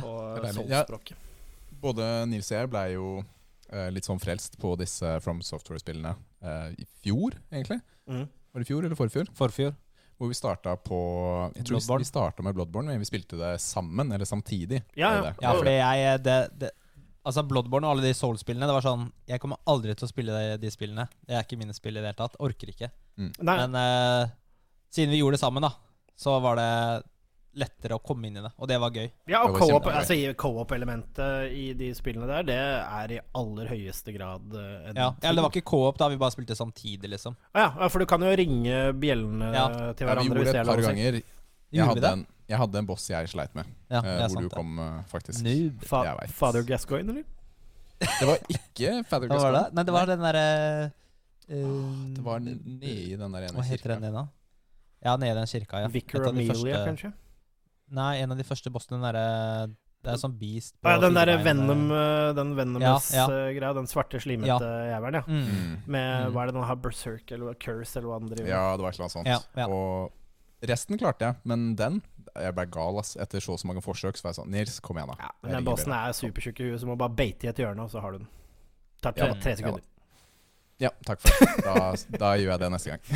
På solspråket. Ja. Både Nils og jeg blei jo eh, litt sånn frelst på disse From Software-spillene eh, i fjor, egentlig. Mm. Var det i fjor eller forfjor? Forfjor. Hvor vi starta på Jeg tror vi, Bloodborne. vi starta med Bloodborne, men vi spilte det sammen, eller samtidig. Ja, ja. det. Ja, fordi jeg det, det, Altså, Bloodborne og alle de Soul-spillene, det var sånn Jeg kommer aldri til å spille de, de spillene. Det er ikke mine spill i det hele tatt. Orker ikke. Mm. Men uh, siden vi gjorde det sammen, da, så var det lettere å komme inn i det. Og det var gøy. ja, og co-op-elementet altså, i- de spillene der, det er i aller høyeste grad eh, en Ja. Eller det var ikke co-op, da. Vi bare spilte samtidig, liksom. Ah, ja, ja, for du kan jo ringe bjellene Ja. til Ja, vi gjorde det et par ganger. Jeg hadde, en, jeg hadde en boss jeg sleit med, Ja, uh, hvor du det. kom, uh, faktisk. Noob. Fa Father Gascoigne, eller? Det var ikke Father var det? Gascoigne. Nei, det var den derre Det var nede i den der ene Hva heter den kirka. igjen, da? Ja, nede i den kirka, ja. Vicar Amelia, første- kanskje? Nei, en av de første bossene, den derre Det er sånn Beast på Ah, ja, den der derre Venom, den Venomous-greia. Ja, Venomous-greia, den svarte, slimete Ja. jævelen, ja. Mm. Mm. Med Mm. hva er det den har, Berserk eller Curse eller hva den driver med? Ja, det var et eller annet sånt. Ja, ja. Og resten klarte jeg, men den Jeg ble gal ass etter så så mange forsøk. Så var jeg sånn Nils, kom igjen, da. Ja, men den bossen er supertjukk i huet, så må bare beite i et hjørne, og så har du den. Tar tre, Ja, tre ja sekunder. Ja, takk for det. Da, da gjør jeg det neste gang.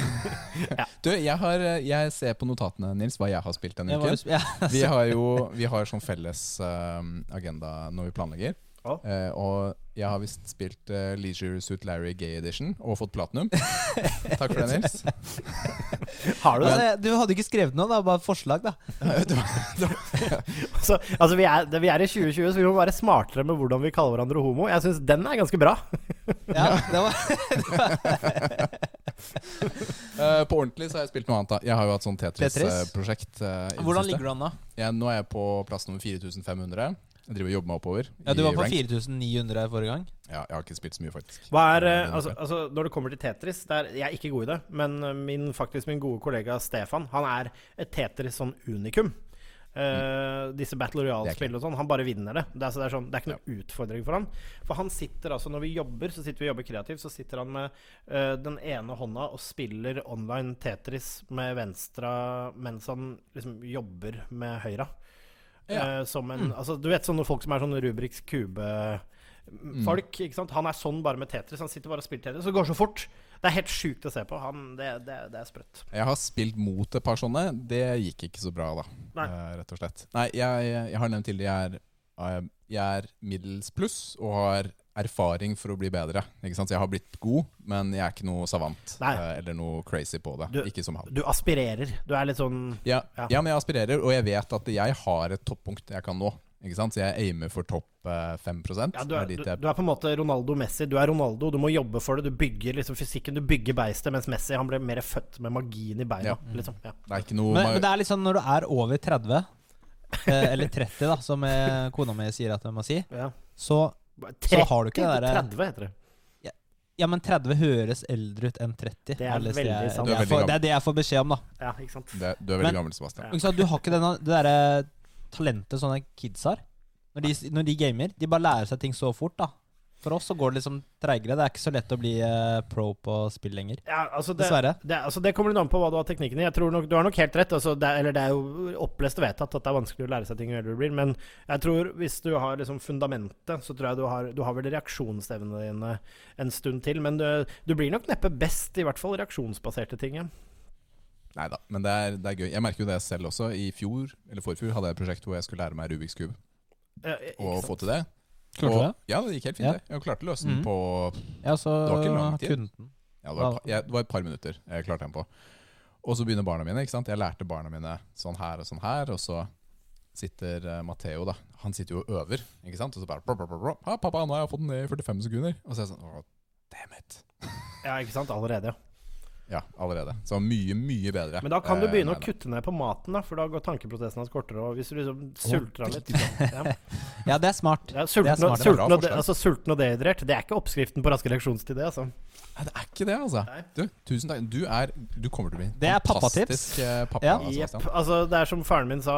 Ja. Du, jeg, har, jeg ser på notatene, Nils, hva jeg har spilt denne uken. Vi har jo vi har sånn felles eh, agenda når vi planlegger. Å. Eh, og jeg har visst spilt eh, Leisure Suit Larry Gay Edition og fått platinum. Takk for det, Nils. Har du det? Du hadde ikke skrevet noe, da, bare et forslag, da. Så, altså, vi er, vi er i 2020, så vi må være smartere med hvordan vi kaller hverandre homo. Jeg syns den er ganske bra. Ja, det var Eh, på ordentlig så har jeg spilt noe annet. da Jeg har jo hatt sånn Tetris? Tetris-prosjekt. eh, i Hvordan ligger du an, da? Ja, nå er jeg på plass nummer 4500. Jeg driver og jobber meg oppover. Ja, Du var på 4900 her forrige gang. Ja, jeg har ikke spilt så mye, faktisk. Hva er, eh, altså, altså, når det kommer til Tetris er, Jeg er ikke god i det, men eh, min, faktisk min gode kollega Stefan Han er et Tetris sånn unikum. Eh, disse Battle Royale-spill og sånn. Han bare vinner det. Det er, så det er, sånn, det er ikke noe utfordring for han For han sitter altså Når vi jobber, så sitter vi og jobber kreativt, så sitter han med uh, den ene hånda og spiller online Tetris med venstre mens han liksom jobber med høyra. Ja. Eh, som en Altså, du vet sånne folk som er sånn Rubriks kube-folk. ikke sant? Han er sånn bare med Tetris. Han sitter bare og spiller Tetris, og det går så fort. Det er helt sjukt å se på. Han, det, det, det er sprøtt. Jeg har spilt mot et par sånne. Det gikk ikke så bra, da. Nei. Eh, rett og slett. Nei, jeg, jeg har nevnt tidligere jeg er, eh, jeg er middels pluss og har erfaring for å bli bedre. Ikke sant? Så jeg har blitt god, men jeg er ikke noe savant Nei. eh, eller noe crazy på det. Du- ikke som han. Du aspirerer. Du er litt sånn Ja, Ja. ja, men jeg aspirerer, og jeg vet at jeg har et toppunkt jeg kan nå. Ikke sant? Så jeg aimer for topp eh, 5 ja, du, er, du, du er på en måte Ronaldo Messi. Du er Ronaldo, du må jobbe for det. Du bygger liksom fysikken, du bygger beistet, mens Messi han ble mer født med magien i beina. Ja. Liksom. Ja. Det er ikke noe Men, men det er litt sånn når du er over 30, eh, eller 30, da, som eh, kona mi sier at jeg må si, Ja. så Tre- Så har du ikke det derre- 30 heter det. Ja, men 30 høres eldre ut enn 30. Det er veldig jeg- sant. Er for, det er det jeg får beskjed om, da. Ja, ikke sant. det, Du er veldig Men- gammel, Sebastian. Ja. Ikke sant? Du har ikke denne, det derre talentet sånne kids har. Når de, når de gamer. De bare lærer seg ting så fort, da. For oss så går det liksom treigere. Det er ikke så lett å bli uh, pro på spill lenger. Ja, altså det, Dessverre. det, altså det kommer litt an på hva du har teknikken i. Jeg tror nok, Du har nok helt rett. Altså det, er- eller det er jo opplest og vedtatt at det er vanskelig å lære seg ting jo eldre du blir. Men jeg tror hvis du har liksom fundamentet, så tror jeg du har, du har vel reaksjonsevnene dine en stund til. Men du, du blir nok neppe best, i hvert fall reaksjonsbaserte ting. Ja. Nei da, men det er, det er gøy. Jeg merker jo det selv også. I fjor, eller forfjor, hadde jeg et prosjekt hvor jeg skulle lære meg Rubiks kube. Ja, Og sant? få til det. Klarte du det? Ja, det gikk helt fint. Ja. det. Jeg klarte å løse den Mhm. på Ja, så Det var ikke lang tid. Kunden. ja, det, var, jeg, det var et par minutter jeg klarte den på. Og så begynner barna mine. ikke sant? Jeg lærte barna mine sånn her og sånn her. Og så sitter uh, Matheo, da. Han sitter jo og øver. ikke sant? Og så bare bla, bla, bla. Ah, 'Pappa, nå har jeg fått den ned i 45 sekunder.' Og så er jeg sånn oh, damn it. Ja, ikke sant? Allerede, ja. Ja, allerede. Så mye, mye bedre. Men da kan du eh, begynne å kutte ned på maten, da, for da går tankeprosessen hans kortere. Og hvis du liksom sulter han litt ja. Ja, det er smart. Ja, sulten, det er smart. sulten, og altså, sulten og dehydrert, det er ikke oppskriften på raske reaksjonstid, det, altså. Nei, det er ikke det, altså. Nei. Du, tusen takk. Du, er, du kommer til å bli Det er pappatips. fantastisk eh, pappa. Ja. Jepp. Altså, det er som faren min sa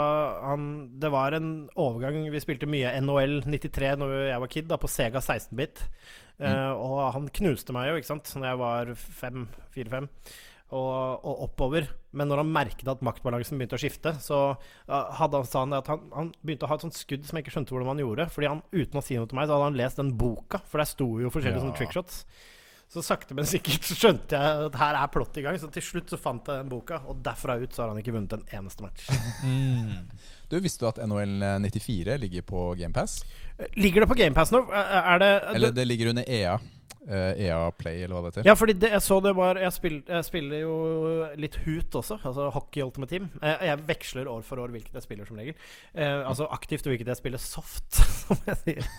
han, Det var en overgang Vi spilte mye NHL 93 Når jeg var kid, da, på Sega 16-bit. Eh, og han knuste meg jo, ikke sant, Når jeg var fem, fire-fem. Og, og oppover. Men når han merket at maktbalansen begynte å skifte, så eh, hadde han, sa han at han, han begynte å ha et sånt skudd som jeg ikke skjønte hvordan han gjorde. Fordi han, uten å si noe til meg, så hadde han lest den boka, for der sto jo forskjellige Ja. sånne trickshots. Så sakte, men sikkert så skjønte jeg at her er plott i gang. Så til slutt så fant jeg den boka, og derfra ut så har han ikke vunnet en eneste match. Mm. Du, Visste du at NHL 94 ligger på GamePass? Ligger det på GamePass nå? Er det Eller det ligger under EA. Eh, EA Play, eller hva det heter. Ja, fordi det, jeg så det var jeg, spill, jeg spiller jo litt Hoot også, altså Hockey Ultimate Team. Jeg, jeg veksler år for år hvilket jeg spiller, som regel. Eh, altså aktivt hvilket jeg spiller soft, som jeg sier.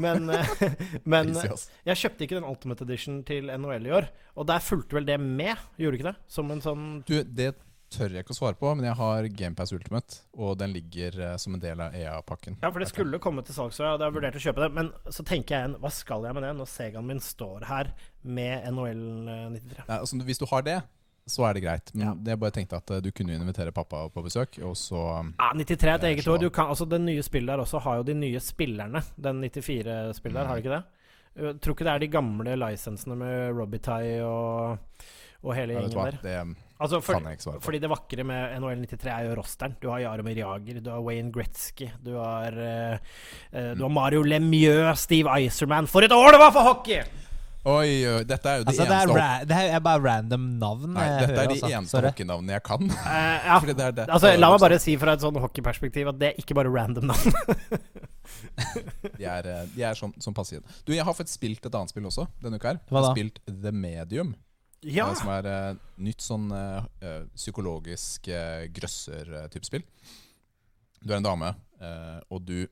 Men, eh, men jeg kjøpte ikke den Ultimate Edition til NHL i år, og der fulgte vel det med, gjorde ikke det? Som en sånn Du, det tør jeg ikke å svare på, men jeg har GamePass Ultimate, og den ligger uh, som en del av EA-pakken. Ja, for det skulle komme til salgs, og jeg hadde vurdert å kjøpe det. Men så tenker jeg igjen, hva skal jeg med det når Segaen min står her med NHL 93? Ja, altså, hvis du har det, så er det greit. Men Ja. det jeg bare tenkte at eh, du kunne invitere pappa på besøk, og så Ja, 93 er et eget år. Du kan, altså, den nye spillet der også har jo de nye spillerne. Den 94-spillet der, har det ikke det? Jeg tror ikke det er de gamle lisensene med Robitaille og, og hele du gjengen der. det Altså, for, kan jeg ikke svare på. fordi det vakre med NHL 93 er jo rosteren. Du har Jaromir Jager, du har Wayne Gretzky, du har, eh, eh, du har Mario Lemieux, Steve Iserman. For et år det var for hockey! Oi, oi, dette er jo de Altså, det er, eneste ra det er bare random navn Nei, jeg dette er de altså. eneste hockeynavnene jeg kan. Uh, ja. Det er det. Altså, la meg bare si fra et sånn hockeyperspektiv at det er ikke bare random navn. De er, eh, de er sånn, sånn passe. Du, jeg har fått spilt et annet spill også denne uka. her Hva Jeg har spilt The Medium. Ja! Som er uh, nytt sånn eh, psykologisk uh, grøsser-type spill. Du er en dame, og du Jeg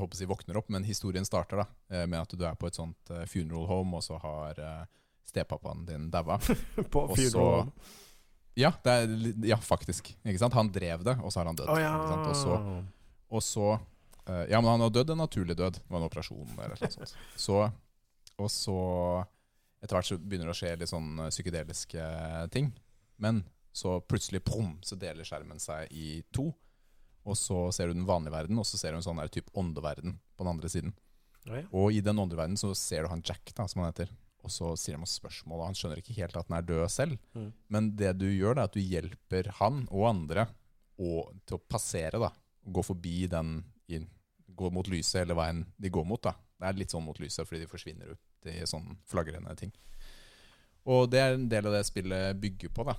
håper å si våkner opp, men historien starter da med at du er på et sånt funeral home, og så har uh, stepappaen din daua. På Og funeral home. Ja, det er, ja, faktisk. Ikke sant? Han drev det, og så har han dødd. Å ja. Og så, og så Ja, men han har dødd en naturlig død. Det var en operasjon eller noe sånt. Så, og så Etter hvert så begynner det å skje litt sånn eh, psykedeliske ting. Men så plutselig prom, så deler skjermen seg i to. Og så ser du den vanlige verden, og så ser du en sånn der type åndeverden på den andre siden. Oi. Og i den åndeverdenen så ser du han Jack, da, som han heter. Og så sier han masse spørsmål, og han skjønner ikke helt at han er død selv. Mm. Men det du gjør, da, er at du hjelper han og andre å, til å passere, da. Gå forbi den inn. Gå mot lyset, eller enn de går mot, da. Det er litt sånn mot lyset, fordi de forsvinner ut i sånn flagrende ting. Og det er en del av det spillet bygger på, da.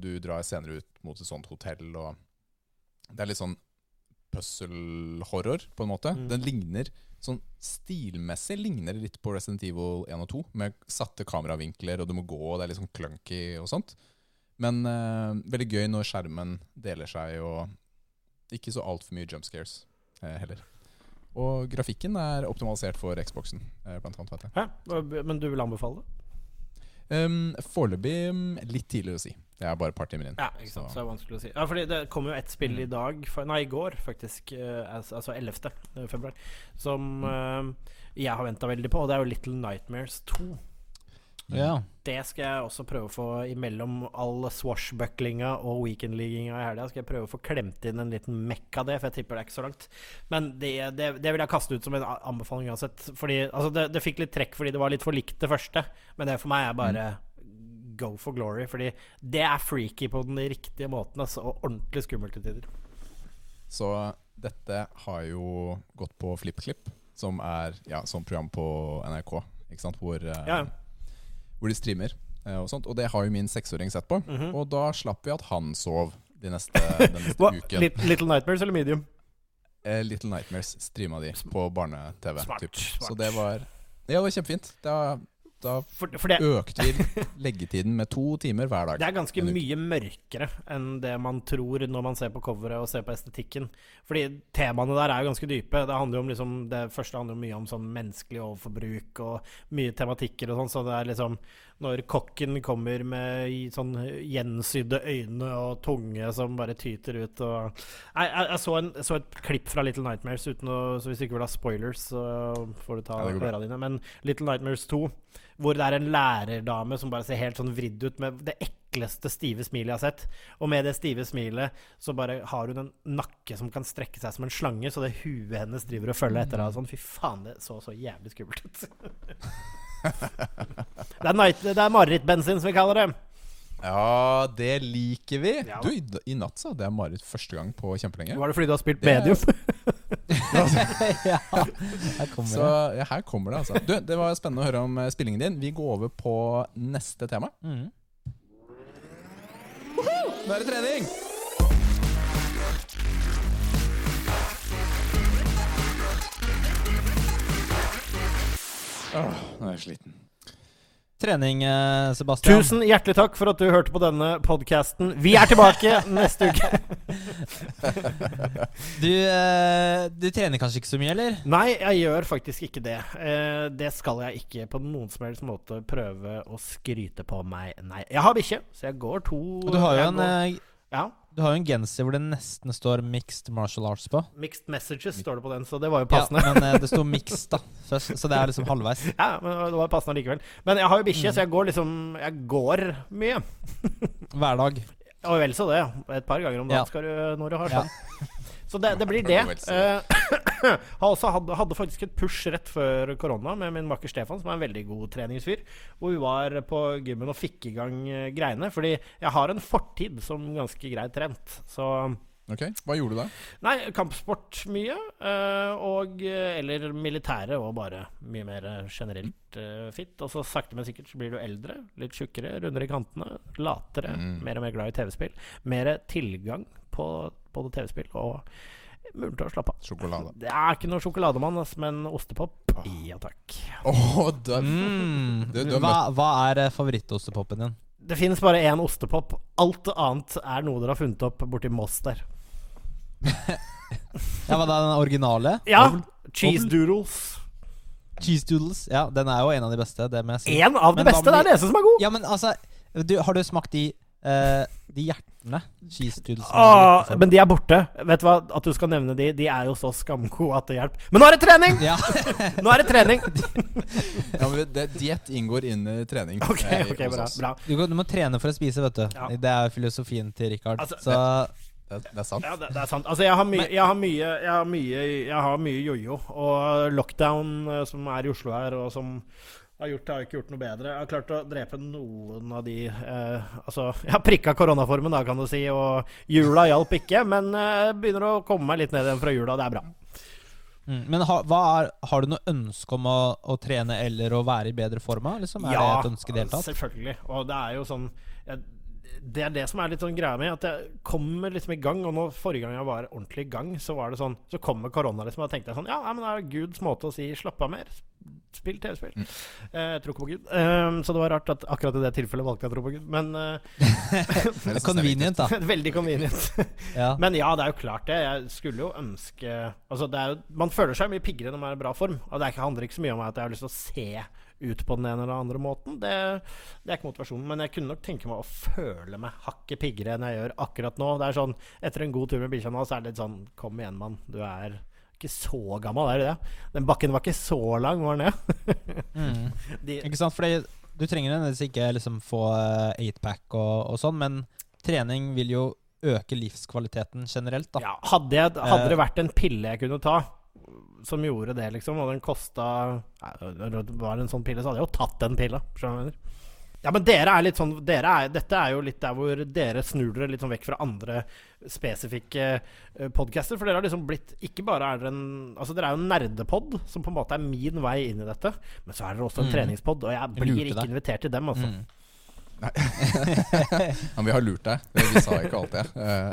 Du drar senere ut mot et sånt hotell, og det er litt sånn puzzle-horror, på en måte. Mm. Den ligner Sånn stilmessig ligner litt på Resident Evil 1 og 2, med satte kameravinkler, og du må gå, og det er litt sånn clunky og sånt. Men eh, veldig gøy når skjermen deler seg, og ikke så altfor mye jump scares eh, heller. Og grafikken er optimalisert for Xboxen, eh, blant annet. Vet jeg. Hæ? Men du vil anbefale det? Um, Foreløpig mm, litt tidlig å si. Det er bare et par timer inn. Ja, ikke sant. Så Så- det er vanskelig å si. Ja, fordi det kom jo ett spill i Mm. dag, nei, i går faktisk, eh, altså altså 11. februar, som Mm. eh, jeg har venta veldig på, og det er jo Little Nightmares 2. Ja. Det skal jeg også prøve å få imellom all swashbucklinga og weekendligginga i helga. Skal jeg prøve å få klemt inn en liten mekk av det, for jeg tipper det er ikke så langt. Men det, det, det vil jeg kaste ut som en anbefaling uansett. Fordi altså, det, det fikk litt trekk fordi det var litt for likt det første. Men det for meg er bare go for glory. Fordi det er freaky på den riktige måten, altså, og ordentlig skummelt til tider. Så dette har jo gått på FlippKlipp, som er ja, sånn program på NRK, ikke sant? Hvor, eh, Ja. Hvor de streamer eh, og sånt. Og det har jo min seksåring sett på. Mhm. Og da slapp vi at han sov de neste, den neste uken. Little Nightmares eller Medium? Eh, Little Nightmares streama de på barne-TV. Så det var Ja, det var kjempefint. Da, da For, for det, økte vi leggetiden med to timer hver dag. Det er ganske mye mørkere enn det man tror når man ser på coveret og ser på estetikken. Fordi temaene der er jo ganske dype. Det handler om liksom Det første handler jo mye om sånn menneskelig overforbruk og mye tematikker og sånn, så det er liksom Når kokken kommer med sånn gjensydde øyne og tunge som bare tyter ut og Jeg, jeg, jeg så, en, så et klipp fra Little Nightmares uten å Så hvis du ikke vil ha spoilers, så får du ta Ja, øra dine. Men Little Nightmares 2 hvor det er en lærerdame som bare ser helt sånn vridd ut med det ekleste stive smilet jeg har sett. Og med det stive smilet så bare har hun en nakke som kan strekke seg som en slange, så det huet hennes driver og følger etter henne. Sånn. Fy faen, det så så jævlig skummelt ut. det er, night- det er marerittbensin, som vi kaller det. Ja, det liker vi. Ja. Du, i, natt så hadde jeg mareritt første gang på kjempelenge. Var det fordi du har spilt Det medium? ja. Her kommer Så det. ja, her kommer det, altså. Du, det var spennende å høre om eh, spillingen din. Vi går over på neste tema. Mm. Nå er det trening! Åh, nå er jeg sliten. Trening, eh, Sebastian. Tusen hjertelig takk for at du hørte på denne podkasten. Vi er tilbake neste uke. Du, eh, du trener kanskje ikke så mye, eller? Nei, jeg gjør faktisk ikke det. Eh, det skal jeg ikke på noen som helst måte prøve å skryte på meg. Nei. Jeg har bikkje, så jeg går to Og du har jo en, går- Ja. Du har jo en genser hvor det nesten står 'mixed martial arts' på. Mixed messages står det på den, så det var jo passende. Ja, men eh, det sto 'mixed', da. Så, så det er liksom halvveis. Ja, men det var passende likevel. Men jeg har jo bikkje, Mm. så jeg går liksom Jeg går mye. Hver dag. Og vel så det. Et par ganger om dagen Ja. skal du når du har Ja. Så det, det blir det. Uh, så også hadde, hadde faktisk et push rett før korona med min makker Stefan, som er en veldig god treningsfyr. Hvor vi var på gymmen og fikk i gang eh, greiene. Fordi jeg har en fortid som ganske greit trent. Så Ok, Hva gjorde du da? Nei, kampsport mye. eh, og Eller militære og bare mye mer generelt uh, fit. Og så sakte, men sikkert så blir du eldre. Litt tjukkere, rundere i kantene. Latere. Mm. Mer og mer glad i TV-spill. Mer tilgang på både TV-spill og mulig å slappe av. Sjokolade. Det er ikke noe sjokolademann, men ostepop, ja takk. Åh, det Mm. Du- du har Hva, hva er eh, favorittostepopen din? Det finnes bare én ostepop. Alt annet er noe dere har funnet opp borti Moss der. Ja, Hva er den originale? Ja, Ovl? cheese doodles. Cheese doodles. Ja, den er jo en av de beste. Det må jeg si. Én av de Men beste! Det er det som er god! Ja, men altså du, Har du smakt de, eh, de hjertene? Cheese doodles. ah, men de er borte. Vet du hva, At du skal nevne de, de er jo så skamgode at det hjelper. Men nå er det trening! Ja. Nå er det trening! Ja, men Diett inngår inn i trening. Ok, ok, bra. bra. Du, du må trene for å spise, vet du. Ja. Det er filosofien til Richard. Altså, så Det, det er sant. Ja, det, det er sant. Altså, jeg har mye Jeg har mye Jeg har mye, jeg har mye jojo. Og lockdown, eh, som er i Oslo her, og som har gjort, har ikke gjort noe bedre. Jeg har klart å drepe noen av de eh, Altså, jeg har prikka koronaformen, da, kan du si, og jula hjalp ikke. Men eh, begynner å komme meg litt ned igjen fra jula. Det er bra. mm. Men hva er, har du noe ønske om å, å trene eller å være i bedre form? Liksom? Er det et ønske i det hele tatt? selvfølgelig. Og det er jo sånn jeg, Det er det som er litt sånn greia med at jeg kommer liksom i gang. Og nå forrige gang jeg var ordentlig i gang, så var det sånn Så kommer korona, liksom, og da tenkte jeg sånn Ja, men det er Guds måte å si 'slapp av mer'. Spill TV-spill. Mm. Eh, jeg tror ikke på Gud. Um, så det var rart at akkurat i det tilfellet valgte jeg å tro på Gud. Men uh, er convenient, da. Veldig convenient. Ja. Men ja, det er jo klart det. Jeg skulle jo ønske Altså, det er jo Man føler seg mye piggere når man er i bra form. Og det er handler ikke så mye om at jeg har lyst til å se ut på den ene eller andre måten. Det, det er ikke motivasjonen. Men jeg kunne nok tenke meg å føle meg hakket piggere enn jeg gjør akkurat nå. Det er sånn Etter en god tur med bikkja nå, så er det litt sånn Kom igjen, mann. Du er ikke så gammel, er du det? Den bakken var ikke så lang, var den det? Mm. De, Ikke sant? Fordi du trenger nødvendigvis ikke liksom få eh, eightpack og, og sånn, men trening vil jo øke livskvaliteten generelt, da. Ja, hadde, jeg, hadde Eh. det vært en pille jeg kunne ta som gjorde det, liksom, og den kosta Det var en sånn pille, så hadde jeg jo tatt den pilla. Ja, men dere er litt sånn er, Dette er jo litt der hvor dere snur dere litt sånn vekk fra andre spesifikke uh, podcaster. For dere har liksom blitt Ikke bare er dere en Altså, dere er jo en nerdepod, som på en måte er min vei inn i dette. Men så er dere også en Mm. treningspod, og jeg blir ikke invitert til dem, altså. Mm. Men vi har lurt deg. Vi sa ikke alt det.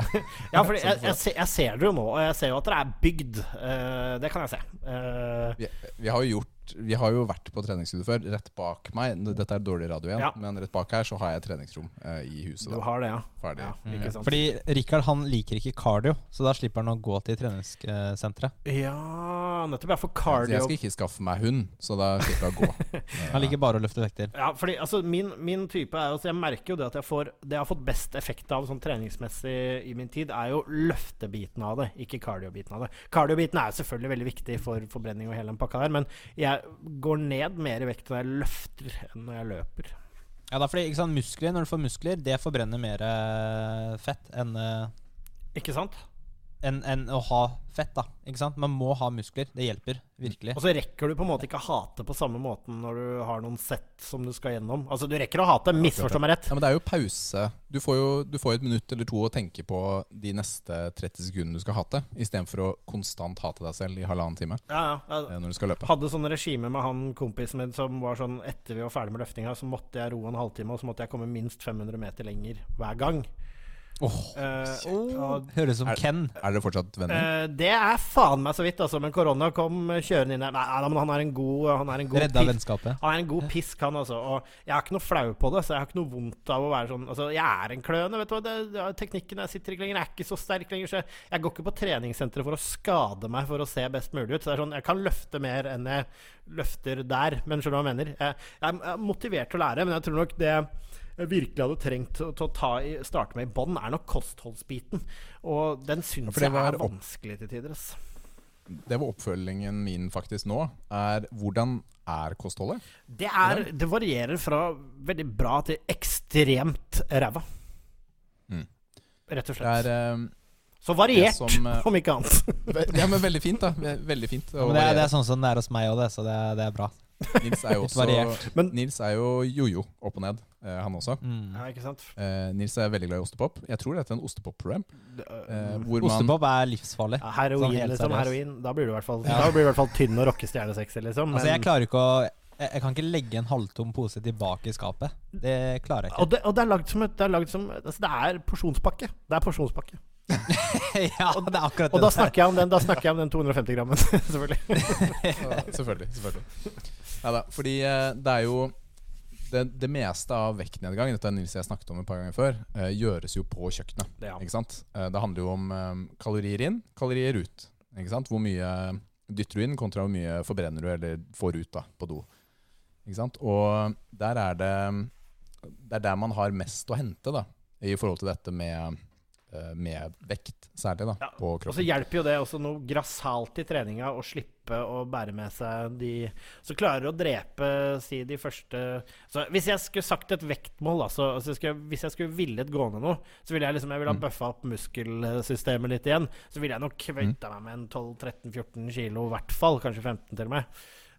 Ja, for jeg, jeg, ser- jeg ser det jo nå, og jeg ser jo at dere er bygd. Eh, det kan jeg se. Eh, vi, vi har jo gjort Vi har jo vært på treningsstudio før. Rett bak meg Dette er dårlig radio igjen, Ja. men rett bak her så har jeg treningsrom eh, i huset. du Da. har det, ja. Ferdig. ja Mm. ikke sant? Fordi Rikard han liker ikke cardio, så da slipper han å gå til treningssenteret. Ja, nettopp. Ja, for cardio jeg skal ikke skaffe meg hund, så da slipper jeg å gå. Han liker bare å løfte vekter. Ja, fordi altså, min, min type er altså, Jeg merker jo det at jeg får Det jeg har fått best effekt av sånn treningsmessig i min tid, er jo løftebiten av det, ikke cardio-biten av det. Cardio-biten er selvfølgelig veldig viktig for forbrenning og hele den pakka der, men jeg går ned mer i vekt når jeg løfter enn når jeg løper. Ja, da fordi ikke sant, muskler, Når du får muskler, det forbrenner mer eh, fett enn eh, Ikke sant? Enn en å ha fett. da Ikke sant? Man må ha muskler. Det hjelper virkelig. Og så rekker du på en måte ikke å hate på samme måten når du har noen sett som du skal gjennom. Altså, du rekker å hate, misforstå meg rett. Ja, men det er jo pause. Du får jo, du får et minutt eller to å tenke på de neste 30 sekundene du skal hate, istedenfor å konstant hate deg selv i halvannen time Ja, ja. eh, når du skal løpe. hadde sånn regime med han kompisen min som var sånn Etter vi var ferdig med løftinga, så måtte jeg roe en halvtime, og så måtte jeg komme minst 500 meter lenger hver gang. Åh, uh, oh. Høres ut som Er- Ken. Er dere fortsatt venner? Uh, det er faen meg så vidt, altså. Men korona kom kjørende inn der. Nei, men han er en god Han er en god Redda pisk. vennskapet. Han er en god pisk, han altså. Og jeg har ikke noe flau på det, så jeg har ikke noe vondt av å være sånn Altså, jeg er en kløne, vet du hva. Det, det, teknikken jeg sitter ikke lenger, er ikke så sterk lenger. Så jeg, jeg går ikke på treningssenteret for å skade meg for å se best mulig ut. Så det er sånn, jeg kan løfte mer enn jeg løfter der, men skjønner du hva jeg mener? Jeg, jeg er motivert til å lære, men jeg tror nok det jeg virkelig hadde trengt til, til å ta i, starte med i bånn, er nok kostholdsbiten. Og den syns ja, jeg er vanskelig til tider. ass. Det var oppfølgingen min faktisk nå. Er hvordan er kostholdet? Det, er, det varierer fra veldig bra til ekstremt ræva. Mm. Rett og Det slett. er eh, Så variert, som, eh, om ikke annet. ja, men veldig fint, da. Veldig fint. Ja, det, er, det er sånn som det er hos meg òg, så det, er- det er bra. Nils er jo også. Men- Nils er jo jojo opp og ned, eh, han også. Mm. Ja, ikke sant? Eh, Nils er veldig glad i ostepop. Jeg tror dette er en ostepop-program. Eh, øh, hvor man Ostepop er livsfarlig. ja, heroin, sånn helt liksom. seriøst. Heroin. Da blir du i hvert fall, Ja. da blir du i hvert fall tynn og rockestjernesexy, liksom. Altså, jeg Men- klarer ikke å jeg, jeg kan ikke legge en halvtom pose tilbake i skapet. Det klarer jeg og, det, og det er lagd som et Det er, lagd som, altså, det er porsjonspakke. Det er porsjonspakke. ja, det er akkurat Og det da snakker jeg om den, da snakker jeg om den 250 grammen, selvfølgelig. Selvfølgelig. selvfølgelig. Ja da, fordi eh, det er jo det, det meste av vektnedgang Dette er Nils jeg snakket om et par ganger før eh, gjøres jo på kjøkkenet. Det, ja. Ikke sant? Eh, det handler jo om eh, kalorier inn, kalorier ut. Ikke sant? Hvor mye dytter du inn kontra hvor mye forbrenner du eller får ut da, på do. Ikke sant? Og der er det Det er der man har mest å hente da, i forhold til dette med, med vekt, særlig da, Ja, på Og så hjelper jo det også noe grassat i treninga å slippe å bære med seg de Så klarer du å drepe si de første så Hvis jeg skulle sagt et vektmål, altså, så, altså, skulle, hvis jeg skulle villet gå ned noe, så ville jeg liksom Jeg ville ha Mm. bøffa opp muskelsystemet litt igjen. Så ville jeg nok kvøyta meg med en 12-13-14 kilo, i hvert fall. Kanskje 15 til og med.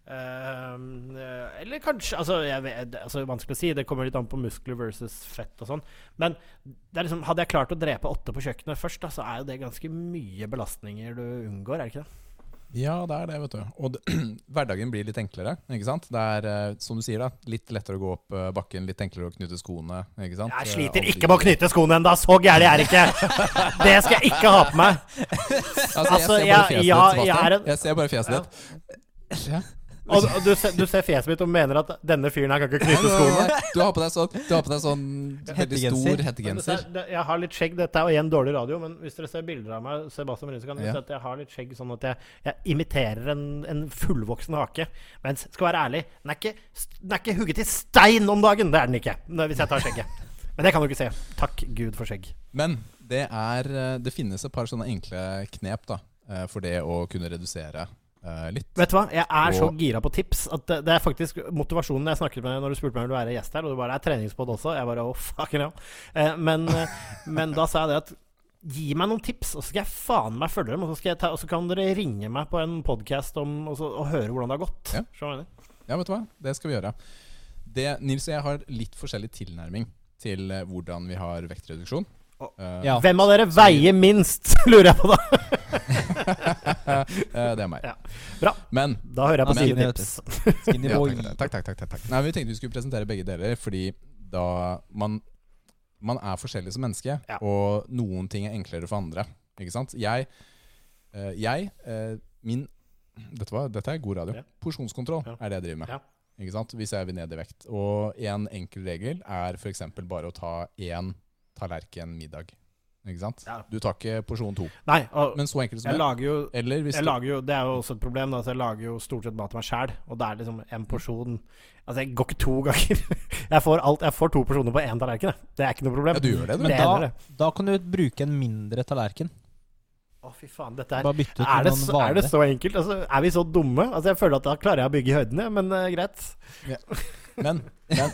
Ehm, eh, eller kanskje altså, vet, det altså, Vanskelig å si. Det kommer litt an på muskler versus fett og sånn. Men liksom, hadde jeg klart å drepe åtte på kjøkkenet først, da, så er jo det ganske mye belastninger du unngår, er det ikke det? Ja, det er det, vet du. Og det, hverdagen blir litt enklere, ikke sant? Det er, eh, som du sier, da, litt lettere å gå opp eh, bakken, litt enklere å knytte skoene, ikke sant? Jeg sliter ikke med å knytte skoene ennå! Så gæren er det ikke! Det skal jeg ikke ha på meg! Altså, Altså, jeg ser bare fjeset ditt, Sebastian. Jeg ser bare fjeset ditt. Ja. Og, og du, du ser fjeset mitt og mener at denne fyren her kan ikke knytte skoene. Du har på deg sånn, du har på deg sånn veldig stor hettegenser. er- Jeg har litt skjegg. Dette er jo igjen dårlig radio, men hvis dere ser bilder av meg, Sebastian Bryn, så kan dere Ja. se at jeg har litt skjegg, sånn at jeg, jeg imiterer en, en fullvoksen hake. Men skal være ærlig, den er, ikke, den er ikke hugget i stein om dagen! Det er den ikke, hvis jeg tar skjegget. Men det kan du ikke se. Takk Gud for skjegg. Men det er eh, Det finnes et par sånne enkle knep da eh, for det å kunne redusere eh, litt. Vet du hva, jeg er så gira på tips at det, det er faktisk motivasjonen jeg snakket med når du spurte meg om du er være gjest her, og du bare er treningspod også. Jeg bare oh, fuck hell. uh, men, eh, men da sa jeg det at Gi meg noen tips, og så skal jeg faen meg følge dem. Og så, skal jeg ta, og så kan dere ringe meg på en podkast og, og høre hvordan det har gått. Ja. Ja, vet du hva? Det skal vi gjøre. Det, Nils og jeg har litt forskjellig tilnærming til eh, hvordan vi har vektreduksjon. Å, Uh, Ja. Hvem av dere veier minst, lurer jeg på da. eh, det er meg. Ja. Bra. Men Da hører jeg på sine tips. Skinny ja, boy. takk, takk, takk, takk, takk. Nei, Vi tenkte vi skulle presentere begge deler, fordi da man, man er forskjellig som menneske, Ja. og noen ting er enklere for andre. Ikke sant? Jeg, eh, jeg eh, min dette, var, dette er god radio. Ja. Porsjonskontroll Ja. er det jeg driver med. Ja. Ikke sant? Hvis jeg vil ned i vekt. Og en enkel regel er f.eks. bare å ta én tallerken middag. Ikke sant? Ja. Du tar ikke porsjon to. Nei, og Men så enkelt som jeg det. lager jo Eller hvis jeg du lager jo, Det er jo også et problem. Da, så jeg lager jo stort sett mat til meg sjæl. Og det er liksom en porsjon Altså, jeg går ikke to ganger. Jeg får, alt, jeg får to porsjoner på én tallerken. jeg. Det er ikke noe problem. Ja, du gjør det, du. Men Det da, det. da kan du bruke en mindre tallerken. Å, fy faen. Dette er er det, så, er det så enkelt? Altså, er vi så dumme? Altså, Jeg føler at da klarer jeg å bygge i høyden, men uh, greit. Men, men,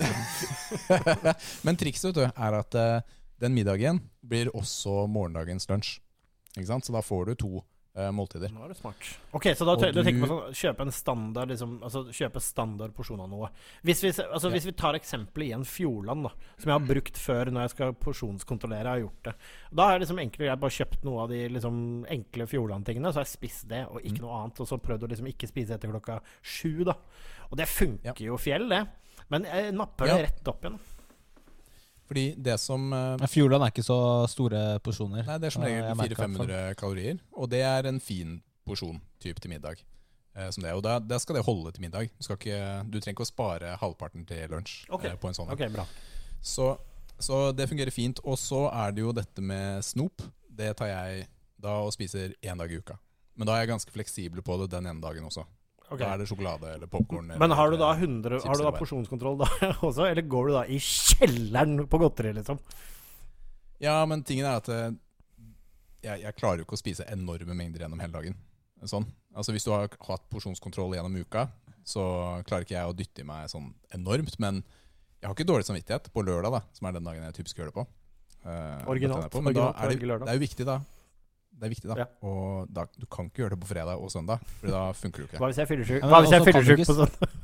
men trikset vet du, er at eh, den middagen blir også morgendagens lunsj. Ikke sant? Så da får du to eh, måltider. Nå er du smart. Ok, Så da tør- du tenker på sånn kjøpe en standard liksom, altså kjøpe standard porsjon av noe. Hvis vi, altså, Ja. hvis vi tar eksempelet i en Fjordland, da, som jeg har brukt før når jeg skal porsjonskontrollere, jeg har gjort det. Da har jeg liksom enkelt greit bare kjøpt noe av de liksom, enkle Fjordland-tingene, så har jeg spist det og ikke Mm. noe annet. Og så prøvd å liksom ikke spise etter klokka sju, da. Og det funker jo fjell, det. Men jeg napper Ja. det rett opp igjen. Fordi det som uh, Fjordland er ikke så store porsjoner. Nei, det er som Ja, regel jeg merker i hvert fall. 400-500 kalorier. Og det er en fin porsjon typ til middag. Uh, som det. Og da, da skal det holde til middag. Du, skal ikke, du trenger ikke å spare halvparten til lunsj Okay. Uh, på en sånn. Okay, Ok, bra. Så, så det fungerer fint. Og så er det jo dette med snop. Det tar jeg da og spiser én dag i uka. Men da er jeg ganske fleksibel på det den ene dagen også. Ok. Da er det sjokolade eller popkorn. Men har du da 100 Har du da porsjonskontroll da også, eller går du da i kjelleren på godteri, liksom? Ja, men tingen er at eh, jeg, jeg klarer jo ikke å spise enorme mengder gjennom hele dagen. Sånn. Altså Hvis du har hatt porsjonskontroll gjennom uka, så klarer ikke jeg å dytte i meg sånn enormt. Men jeg har ikke dårlig samvittighet på lørdag, da som er den dagen jeg typisk gjør det på. Uh, Originalt. på. Men da Originalt er det, det er jo viktig, da. Det er viktig da Ja. Og da, du kan ikke gjøre det på fredag og søndag, for da funker det ikke. Hva hvis jeg er? Hva hvis er du fyllesyk ikke på søndag?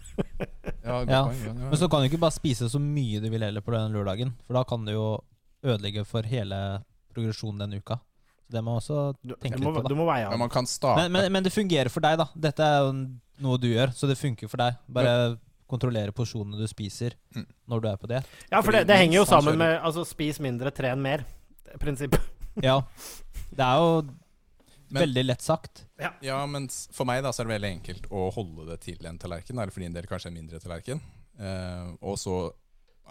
Ja, Ja. poeng, ja, ja. Men så kan du ikke bare spise så mye du vil heller på den lørdagen. For da kan du jo ødelegge for hele progresjonen den uka. Så det må man også tenke du, må, litt på, da. du må veie Men av. man kan starte Men, men, men det fungerer for deg, da. Dette er jo noe du gjør, så det funker for deg. Bare kontrollere porsjonene du spiser Mm. når du er på det. Ja, for det, det henger jo sammen med altså, spis mindre, tren mer. Prinsippet. Ja. Det er jo Men- veldig lett sagt. Ja, men for meg da så er det veldig enkelt å holde det til en tallerken, eller for din del kanskje en mindre tallerken. Uh, og så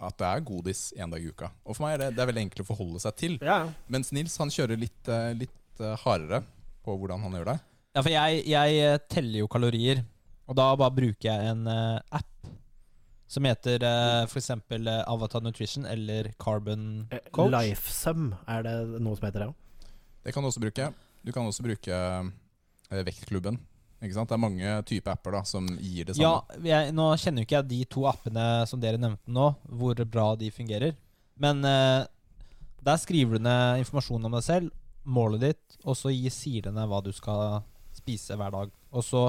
at det er godis én dag i uka. Og for meg er det, det er veldig enkelt å forholde seg til. Ja, Mens Nils han kjører litt, eh, litt eh, hardere på hvordan han gjør det. Ja, for jeg, jeg teller jo kalorier, og da bare bruker jeg en app som heter uh, f.eks. Uh, Avatar Nutrition eller Carbon Eh, Coach. Lifesum, er det noe som heter det? Det kan du også bruke. Du kan også bruke eh, Vektklubben. Ikke sant? Det er mange typer apper da som gir det Ja, samme. jeg, Nå kjenner jo ikke jeg de to appene som dere nevnte nå, hvor bra de fungerer. Men uh, der skriver du ned informasjon om deg selv, målet ditt, og så gir, sier den deg hva du skal spise hver dag. Og så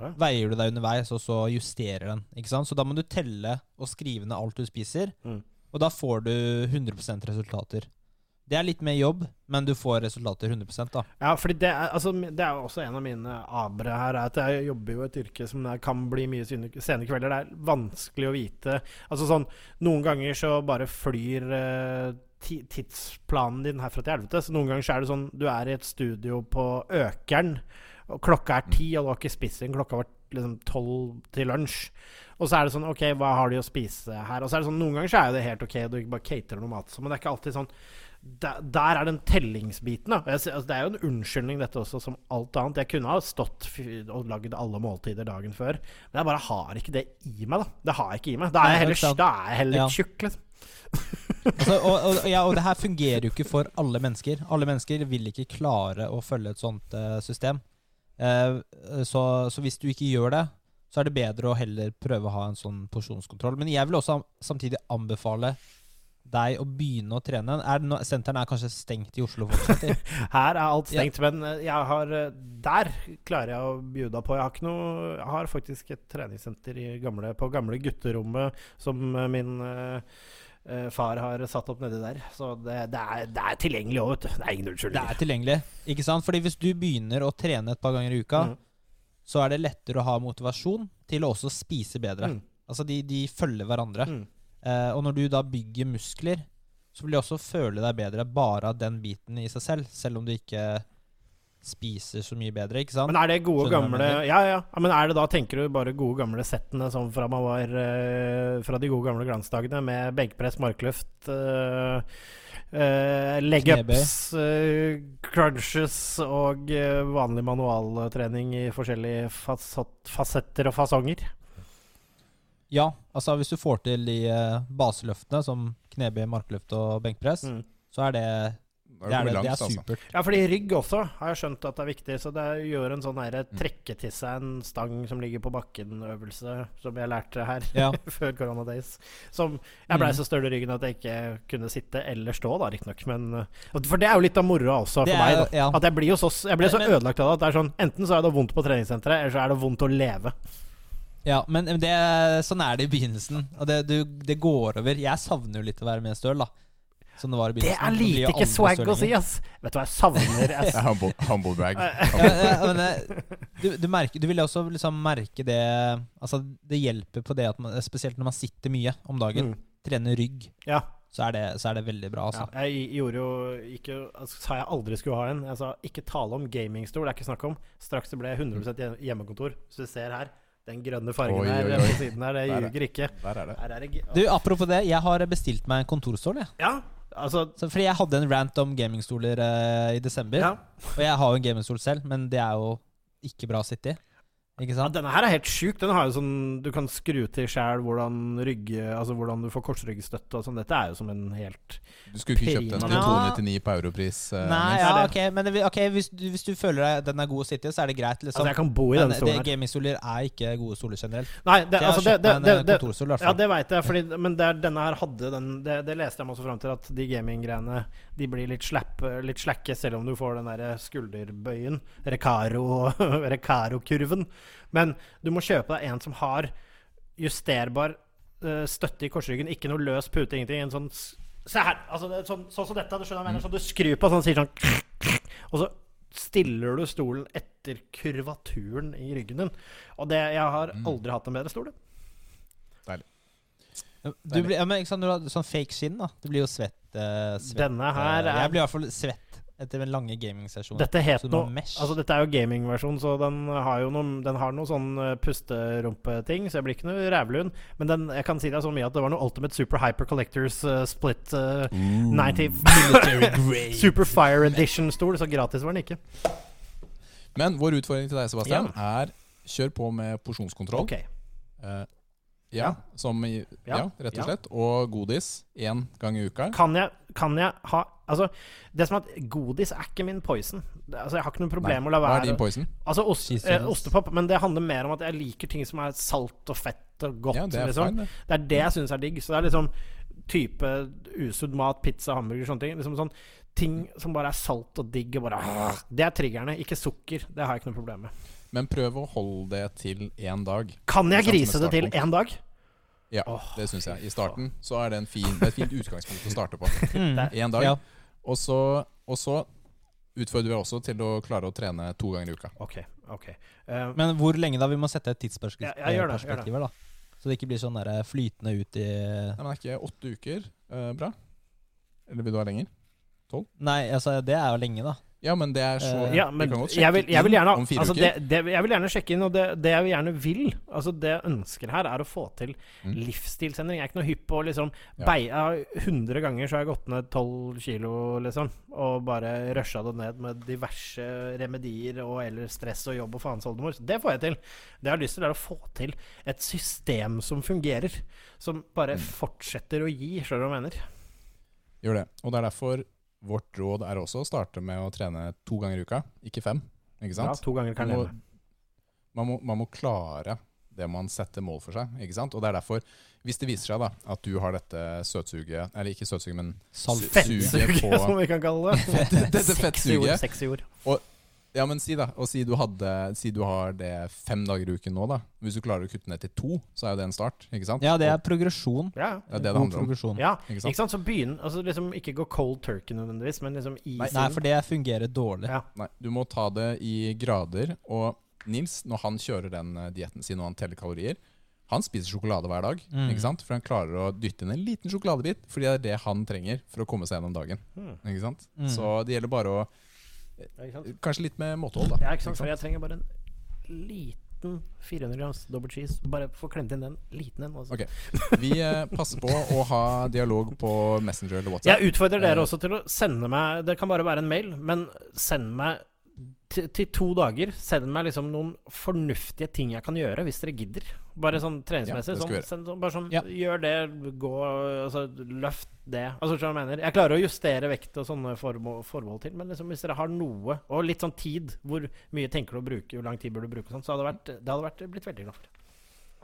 Ja. veier du deg underveis, og så justerer den. Ikke sant? Så da må du telle og skrive ned alt du spiser, Mm. og da får du 100% resultater. Det er litt mer jobb, men du får resultater 100 da. Ja, fordi det er, altså, det er også en av mine abre her, er at jeg jobber jo i et yrke som kan bli mye sene kvelder. Det er vanskelig å vite. Altså sånn, Noen ganger så bare flyr eh, tidsplanen din herfra til helvete. Så noen ganger så er det sånn du er i et studio på Økeren, og klokka er ti, og du har ikke spist siden klokka var liksom tolv til lunsj. Og så er det sånn OK, hva har de å spise her? Og så er det sånn, Noen ganger så er jo det helt OK, du bare caterer noe mat, så, men det er ikke alltid sånn der, der er den tellingsbiten. Da. Jeg, altså, det er jo en unnskyldning, dette også, som alt annet. Jeg kunne ha stått og lagd alle måltider dagen før, men jeg bare har ikke det i meg. Da Det har jeg ikke i meg. Da er jeg heller, da er jeg heller Ja. tjukk, liksom. Altså, og, og, ja, og det her fungerer jo ikke for alle mennesker. Alle mennesker vil ikke klare å følge et sånt uh, system. Eh, så, så hvis du ikke gjør det, så er det bedre å heller prøve å ha en sånn porsjonskontroll. Men jeg vil også samtidig anbefale deg å begynne å trene. Er no, senteren er kanskje stengt i Oslo fortsatt? Her er alt stengt, men eh, jeg har eh, Der klarer jeg å bjuda på. Jeg har noe Jeg har faktisk et treningssenter i gamle, på gamle gutterommet som min eh, far har satt opp nedi der. Så det, det, er, det er tilgjengelig òg, vet du. Det er ingen Det er tilgjengelig. Ikke sant? Fordi hvis du begynner å trene et par ganger i uka, Mm. så er det lettere å ha motivasjon til å også spise bedre. Mm. Altså de, de følger hverandre. Mm. Eh, og når du da bygger muskler, så vil du også føle deg bedre bare av den biten i seg selv, selv om du ikke spiser så mye bedre, ikke sant? Men er det gode Skjønner gamle ja, ja, Men er det da, tenker du, bare gode gamle settene sånn fra man var uh, Fra de gode gamle glansdagene med benkpress, markløft uh, Legups, uh, crunches og eh, vanlig manualtrening i forskjellige fasetter og fasonger? Ja, altså hvis du får til de eh, baseløftene, som knebøy, markløft og benkpress, Mm. så er det Da det, er, kommet det, er, langt, er altså. Ja, fordi rygg også har jeg skjønt at det er viktig. Så det gjør en sånn her Mm. trekke til seg en stang som ligger på bakken-øvelse, som jeg lærte her Ja. før Corona Days. Som jeg blei Mm. så støl i ryggen at jeg ikke kunne sitte eller stå, da, riktignok. Men For det er jo litt av moroa også for er, meg, da. ja. At jeg blir jo så, jeg blir så Men- ødelagt av det at det er sånn Enten så er det vondt på treningssenteret, eller så er det vondt å leve. Ja, men men det, sånn er det i begynnelsen. Og det, du, det går over. Jeg savner jo litt å være med støl, da. Som det var i Det er lite ikke swag å si, ass! Vet du hva jeg savner? Det er humble, humble brag. Ja, ja, men du, du, merker, du vil også liksom merke det Altså, det hjelper på det at man Spesielt når man sitter mye om dagen. Mm. Trener rygg. ja. Så er, det, så er det veldig bra, altså. Ja, jeg gjorde jo ikke altså, Sa jeg aldri skulle ha en. Jeg sa ikke tale om gamingstol, det er ikke snakk om. Straks det ble 100 hjem- hjemmekontor. Så du ser her, den grønne fargen Oi, her oi, oi. på siden her, det er- ljuger ikke. Der er det. Her er det Du, Apropos det, jeg har bestilt meg en kontorstol. Jeg. Ja, altså Så, fordi jeg hadde en rant om gamingstoler uh, i desember. ja. Og jeg har jo en gamingstol selv, men det er jo ikke bra å sitte i. Ikke ja, denne her er helt sjuk. Den har jo sånn Du kan skru til sjæl hvordan rygge Altså hvordan du får korsryggstøtte og sånn. Dette er jo som en helt Du skulle ikke kjøpt den til 299 på Europris? Uh, Nei, ja, ok, men det, ok, hvis, du, hvis du føler deg, den er god å sitte i, så er det greit. Altså, Liksom. jeg kan bo i denne stolen det, her. gamingstoler er ikke gode stoler generelt. Nei, det, altså det, det, det, det, kontorstol, Ja, det veit jeg, fordi, men det er, denne her hadde den det, det leste jeg meg også fram til, at de gaminggreiene De blir litt, slapp, litt slakke selv om du får den der skulderbøyen, Recaro- Recaro-kurven. Men du må kjøpe deg en som har justerbar uh, støtte i korsryggen, ikke noe løs pute, ingenting. En sånn Se her! Altså, det sånn, sånn som dette. Du skjønner hva jeg mener? Sånn du skrur på, sånn sier sånn Og så stiller du stolen etter kurvaturen i ryggen din. Og det, jeg har Mm. aldri hatt en bedre stol. Du blir, ja, men ikke sant, Når du har sånn fake skinn, da. Du blir jo svett. Uh, svett Denne her eh, er Jeg blir i hvert fall svett Etter den lange gamingsesjonen. Dette. Altså, dette er jo gamingversjon, så den har jo noen, den har noe sånn eh, pusterumpeting, så jeg blir ikke noe rævlund. Men den, jeg kan si deg så mye at det var noe Ultimate Super Hyper Collectors uh, Split eh, 90 Super Fire Edition-stol, så gratis var den ikke. Men vår utfordring til deg, Sebastian, er kjør på med porsjonskontroll. Okay. Uh, ja, Ja. som i, ja, Ja, rett ja. og slett. Og godis én gang i uka. Kan jeg, kan jeg ha Altså, det er som at godis er ikke min poison. Det, altså, jeg har ikke noe problem med å la Hva er din poison? Altså ost, eh, ostepop, men det handler mer om at jeg liker ting som er salt og fett og godt. Ja, det er liksom. fine, det. Det er det jeg syns er digg. Så det er liksom type usudd mat, pizza, hamburger, sånne ting. Liksom sånn Ting som bare er salt og digg og bare ah, Det er triggerne, ikke sukker. Det har jeg ikke noe problem med. Men prøv å holde det til én dag. Kan jeg grise det til én dag? Ja, det syns jeg. I starten så er det, en fin, det er et fint utgangspunkt å starte på. Én dag. Ja. Og så, og så utfordrer vi også til å klare å trene to ganger i uka. OK. ok Uh, Men hvor lenge da? Vi må sette et tidsperspektiv Ja, perspektiv da. Så det ikke blir sånn der flytende ut i Nei, men Er ikke åtte uker uh, bra? Eller vil du ha lenger? Nei, altså, det er jo lenge, da. Ja, men det er så Eh, ja, men kan godt jeg vil, sjekke jeg vil inn gjerne om fire altså uker. det, det, Jeg vil gjerne sjekke inn, og det, det jeg gjerne vil Altså det jeg ønsker her, er å få til Mm. livsstilsendring. Jeg er ikke noe hypp på liksom Ja. bei, 100 ganger så har jeg gått ned 12 kilo, liksom. Og bare rusha det ned med diverse remedier og eller stress og jobb og faens oldemor. Det får jeg til. Det jeg har lyst til, er å få til et system som fungerer. Som bare Mm. fortsetter å gi, skjønner du hva jeg mener? Gjør det. Og det er derfor vårt råd er også å starte med å trene to ganger i uka, ikke fem. Ikke sant? Ja, to ganger kan Man må, man, må, man må klare det man setter mål for seg. Ikke sant? Og det er derfor, hvis det viser seg da at du har dette søtsuget Eller ikke søtsuget, men Fettsuget, som vi kan kalle det. dette Sexy ord, fettsuget. sexy ord. Ja, men si da, og si du, hadde, si du har det fem dager i uken nå, da. Hvis du klarer å kutte ned til to, så er jo det en start. Ikke sant? Ja, det er progresjon. Ja, det er det det handler om. progresjon. Ja, Ikke ikke sant? sant? Så begynn altså liksom Ikke gå cold turkey nødvendigvis, men liksom i Nei, Nei, for det fungerer dårlig. Ja. Nei, du må ta det i grader. Og Nils, når han kjører den eh, dietten sin og han teller kalorier, han spiser sjokolade hver dag. Mm. Ikke sant? For han klarer å dytte inn en liten sjokoladebit, fordi det er det han trenger for å komme seg gjennom dagen. Hmm. Ikke sant? Mm. Så det gjelder bare å sant? Kanskje litt med måtehold, da. Ja, ikke sant? For jeg trenger bare en liten 400 grams double cheese. Bare få klemt inn den liten en. altså. Ok. Vi eh, passer på å ha dialog på Messenger eller WhatsApp. Jeg utfordrer dere Eh. også til å sende meg Det kan bare være en mail, men send meg til to dager Send meg liksom noen fornuftige ting jeg kan gjøre, hvis dere gidder. Bare sånn treningsmessig. Ja, sånn, sånn, bare sånn Ja. Gjør det, gå Altså, løft det. Altså, jeg mener? Jeg klarer å justere vekt og sånne formål, formål til, men liksom hvis dere har noe, og litt sånn tid Hvor mye tenker du å bruke, hvor lang tid bør du bruke, og sånn, så hadde det vært, det hadde vært blitt veldig glad for.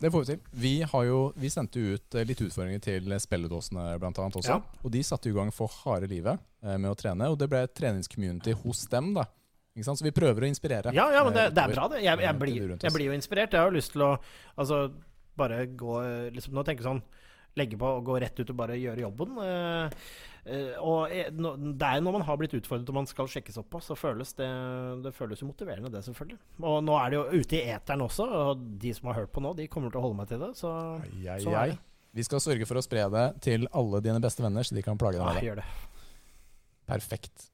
Det får vi til. Vi, har jo, vi sendte ut eh, litt utfordringer til spilledåsene blant annet også. Ja. Og de satte i gang for harde livet eh, med å trene. Og det ble et treningscommunity hos dem, da. Så vi prøver å inspirere. Ja, ja, men det, eh, det er bra, det. Jeg, eh, jeg, blir, jeg blir jo inspirert. Jeg har jo lyst til å altså, bare gå liksom, Nå tenker jeg sånn Legge på og gå rett ut og bare gjøre jobben. eh, eh, og eh, det er når man har blitt utfordret og man skal sjekkes opp på, så føles det Det føles jo motiverende, det, selvfølgelig. Og nå er det jo ute i eteren også, og de som har hørt på nå, de kommer til å holde meg til det. Så Ai, ai, ai. Vi skal sørge for å spre det til alle dine beste venner, så de kan plage deg med det. Perfekt.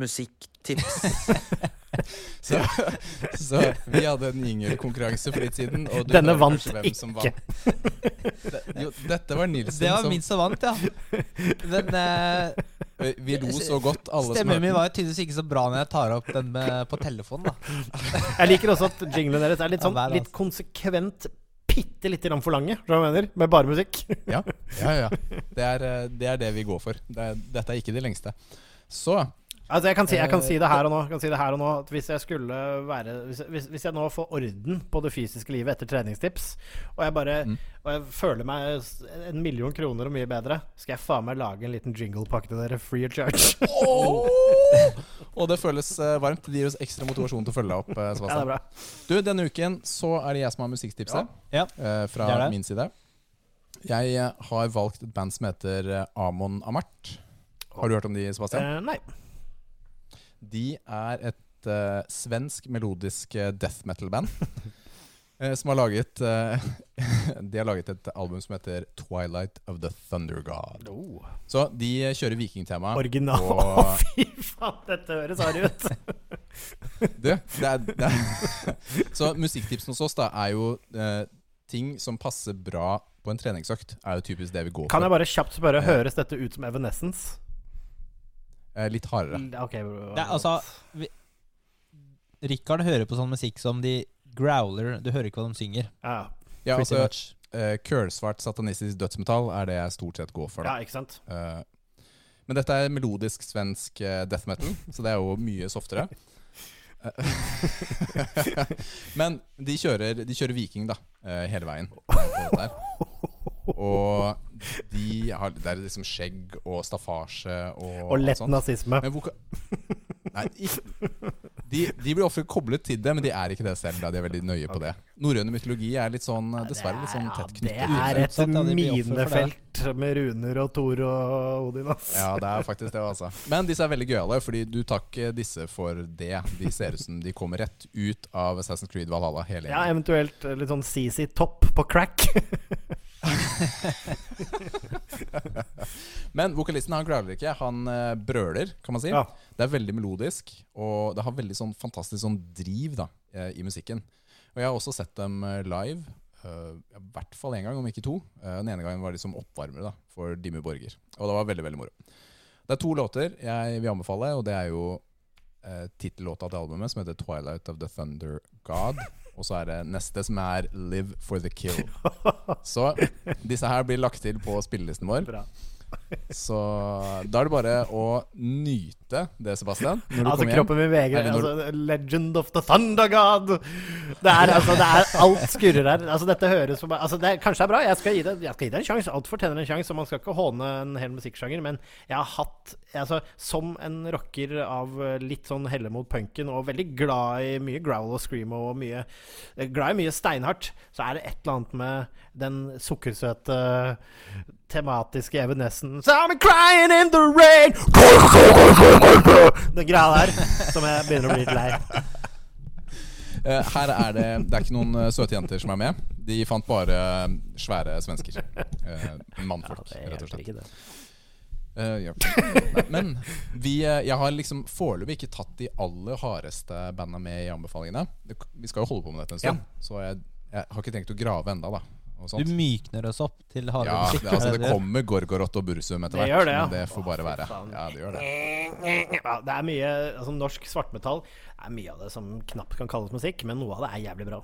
Musikktips. Så, så vi hadde en jingle-konkurranse for litt siden. Og du Denne vant som ikke. vant. Det, jo, dette var Nilsen Det var som min som vant, ja. Men uh, Vi lo så godt, alle som stemmen min var tydeligvis ikke så bra når jeg tar opp den med, på telefonen, da. Jeg liker også at jinglene deres er litt Ja, sånn litt konsekvent bitte lite grann for lange, mener? Med bare musikk. Ja, ja, ja. Det er, eh, det er det vi går for. Det er, dette er ikke de lengste. Så Altså jeg kan, si, jeg kan Eh, si det her og nå. Jeg kan si det her og nå at Hvis jeg skulle være hvis, hvis, hvis jeg nå får orden på det fysiske livet etter treningstips, og jeg bare Mm. Og jeg føler meg en million kroner og mye bedre, skal jeg faen meg lage en liten jinglepakke til dere free of charge. Og det føles eh, varmt. Det gir oss ekstra motivasjon til å følge deg opp. eh, ja, det er bra. Du, Denne uken så er det jeg som har musikktipset Ja. eh, fra Det det. min side. Jeg eh, har valgt et band som heter eh, Amon Amart. Har du hørt om de, Sebastian? Eh, nei. De er et uh, svensk melodisk eh, death metal-band. eh, som har laget De har laget et album som heter Twilight of the Thunder God. Oh. Så de kjører vikingtema. Original. Og- fy faen, dette høres harry ut. Du, det er, det er Så musikktipsen hos oss da er jo eh, ting som passer bra på en treningsøkt. Er jo typisk det vi går Kan for. jeg bare kjapt spørre, høres dette ut som Evanescence? Eh, litt hardere. Okay, bro. Det altså vi, Richard hører på sånn musikk som de growler Du hører ikke hva de synger. ja. Ja, pretty altså, much. eh, Kølsvart satanistisk dødsmetall er det jeg stort sett går for. ja, ikke sant? Uh, men dette er melodisk svensk uh, death metal, så det er jo mye softere. Men de kjører, de kjører viking, da, hele veien. Og de har, det er liksom skjegg og staffasje og Og lett sånt. nazisme. Nei, de, de blir ofte koblet til det, men de er ikke det selv. Da. De er veldig nøye på det. Norrøn mytologi er litt sånn, dessverre litt sånn tett Det knyttet. er et Utsatt, ja, de minefelt med runer og Thor og Odin, ass. Ja, det er faktisk det, altså. Men disse er veldig gøyale, fordi du tar ikke disse for det. De ser ut som de kommer rett ut av Assassin's Creed Valhalla, hele Ja, eventuelt litt sånn CC Topp på crack. Men vokalisten han klager ikke, han eh, brøler, kan man si. Ja. Det er veldig melodisk, og det har veldig sånn fantastisk sånn driv da, eh, i musikken. Og jeg har også sett dem eh, live, Uh, i hvert fall én gang, om ikke to. Uh, Den ene gangen var de som oppvarmere da, for Dimmu Borger. Og det var veldig, veldig moro. Det er to låter jeg vil anbefale, og det er jo uh, tittellåta til albumet, som heter 'Twilight of the Thunder God'. Og så er det neste, som er 'Live for the Kill'. Så disse her blir lagt til på spillelisten vår. Bra. Så da er det bare å nyte det, Sebastian. Altså, kroppen min veger altså, Legend of the Thunder God! Det er, altså, det er alt skurrer her. Altså, dette høres meg altså, det Kanskje det er bra. Jeg skal gi det, jeg skal gi det en sjanse. Alt fortjener en sjanse. Og man skal ikke håne en hel musikksjanger. Men jeg har hatt altså, Som en rocker av litt sånn helle mot punken, og veldig glad i mye growl og screamo og mye Glad i mye steinhardt, så er det et eller annet med den sukkersøte tematiske Evanescence I'm crying in the rain Den greia der som jeg begynner å bli litt lei. Eh, Her er det Det er ikke noen eh, søte jenter som er med. De fant bare eh, svære svensker. Mannfolk, ja, rett og slett. Eh, ja. Nei, Men vi, jeg har liksom foreløpig ikke tatt de aller hardeste banda med i anbefalingene. Vi skal jo holde på med dette en stund, så jeg, jeg har ikke tenkt å grave enda da. Og Du mykner oss opp til harde Ja, musikk. det, altså, det det? kommer Gorgorot og Bursum etter Det hvert. gjør det, ja. Men det får bare være. Ja, det gjør det. Ja, det er mye altså, Norsk svartmetall er mye av det som knapt kan kalles musikk, men noe av det er jævlig bra.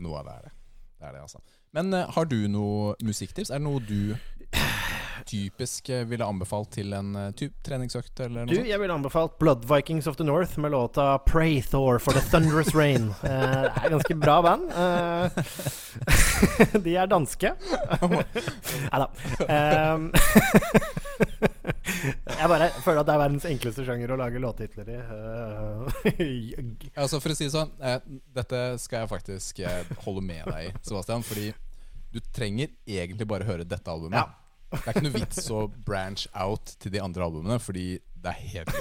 Noe av det er det. Det er det, altså. Men eh, har du noe musikktips? Er det noe du typisk eh, ville anbefalt til en uh, typ treningsøkt eller Du, noe sånt? jeg ville anbefalt Blood Vikings of the North med låta Pray Thor for the Thunderous Rain. Eh, det er ganske bra band. Eh, de er danske. Nei da. Um, jeg bare føler at det er verdens enkleste sjanger å lage låttitler i. Eh, Altså For å si det sånn, eh, dette skal jeg faktisk eh, holde med deg i, Sebastian. Fordi du trenger egentlig bare høre dette albumet. Ja. Det er ikke noe vits å branch out til de andre albumene, fordi det er helt.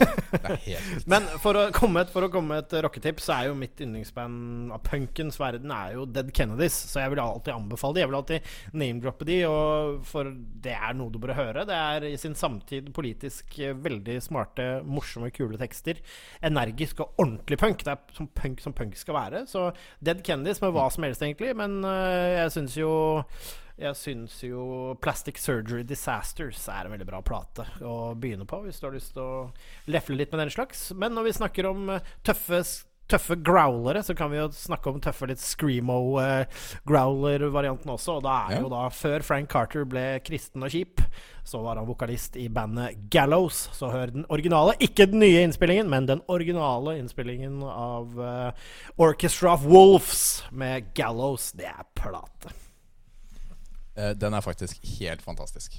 Det. Men for å komme et, for å komme et rocketips, så er jo mitt yndlingsband av punkens verden er jo Dead Kennedys. Så jeg vil alltid anbefale de. Jeg vil alltid name-droppe de, og for det er noe du bør høre. Det er i sin samtid politisk eh, veldig smarte, morsomme, kule tekster. Energisk og ordentlig punk. Det er som punk som punk skal være. Så Dead Kennedys med hva som helst, egentlig. Men øh, jeg syns jo jeg syns jo Plastic Surgery Disasters er en veldig bra plate å begynne på hvis du har lyst til å lefle litt med den slags. Men når vi snakker om eh, tøffe Tøffe growlere, så kan vi jo snakke om tøffe litt screamo-growler-varianten også. Og da er Ja. jo da Før Frank Carter ble kristen og kjip, så var han vokalist i bandet Gallows. Så hør den originale, ikke den nye innspillingen, men den originale innspillingen av eh, Orchestra of Wolves med Gallows. Det er plate. Eh, Den er faktisk helt fantastisk.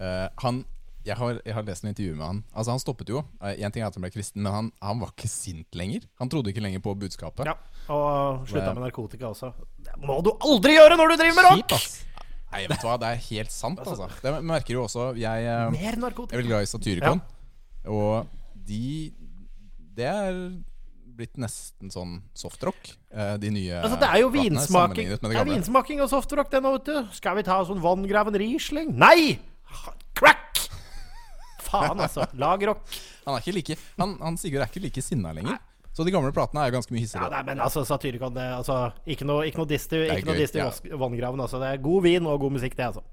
Uh, han jeg har, jeg har lest en intervju med han. Altså Han stoppet jo. Én ting er at han ble kristen, men han, han var ikke sint lenger. Han trodde ikke lenger på budskapet. Ja, og slutta med narkotika også. Det må du aldri gjøre når du driver med rock! Ass. Nei, vet du hva, det er helt sant, altså. Det merker jo også Jeg, eh, Mer jeg er veldig glad i Satyricon, og de Det er blitt nesten sånn softrock, eh, de nye Altså, det er jo vinsmaking Det er vinsmaking og softrock, det nå, vet du. Skal vi ta sånn vanngraven Riesling? Nei! Crack! Faen, altså. Lagrock. Han, er ikke like, han, han Sigurd er ikke like sinna lenger. Så de gamle platene er jo ganske mye Ja, hissigere. nei, men altså, Satyricon, det altså, Ikke noe, ikke noe diss til ja. vanngraven. Altså. Det er god vin og god musikk, det, altså.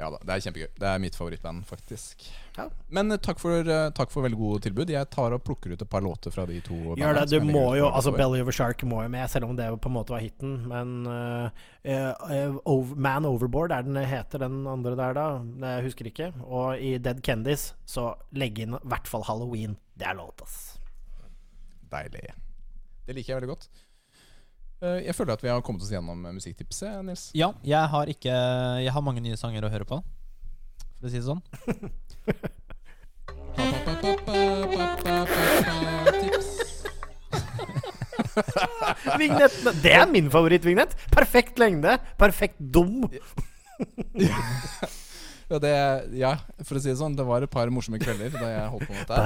Ja da, det er kjempegøy. Det er mitt favorittband, faktisk. Ja. Men eh, takk for, eh, takk for veldig gode tilbud. Jeg tar og plukker ut et par låter fra de to. Gjør det. Du må jo Altså, Belly Belly a Shark må jo med, selv om det på en måte var hiten. Men uh, Man Overboard er den heter, den andre der, da. Jeg husker ikke. Og i Dead Candies så legg inn i hvert fall Halloween. Det er låt, ass. Deilig. Det liker jeg veldig godt. Eh, Jeg føler at vi har kommet oss gjennom eh, musikktipset, Nils. Ja, jeg har ikke Jeg har mange nye sanger å høre på, for å si det sånn. Vignett, Det er min favorittvignett. Perfekt lengde. Perfekt dum. Ja, det, ja, for å si det sånn, det var et par morsomme kvelder da jeg holdt på med dette.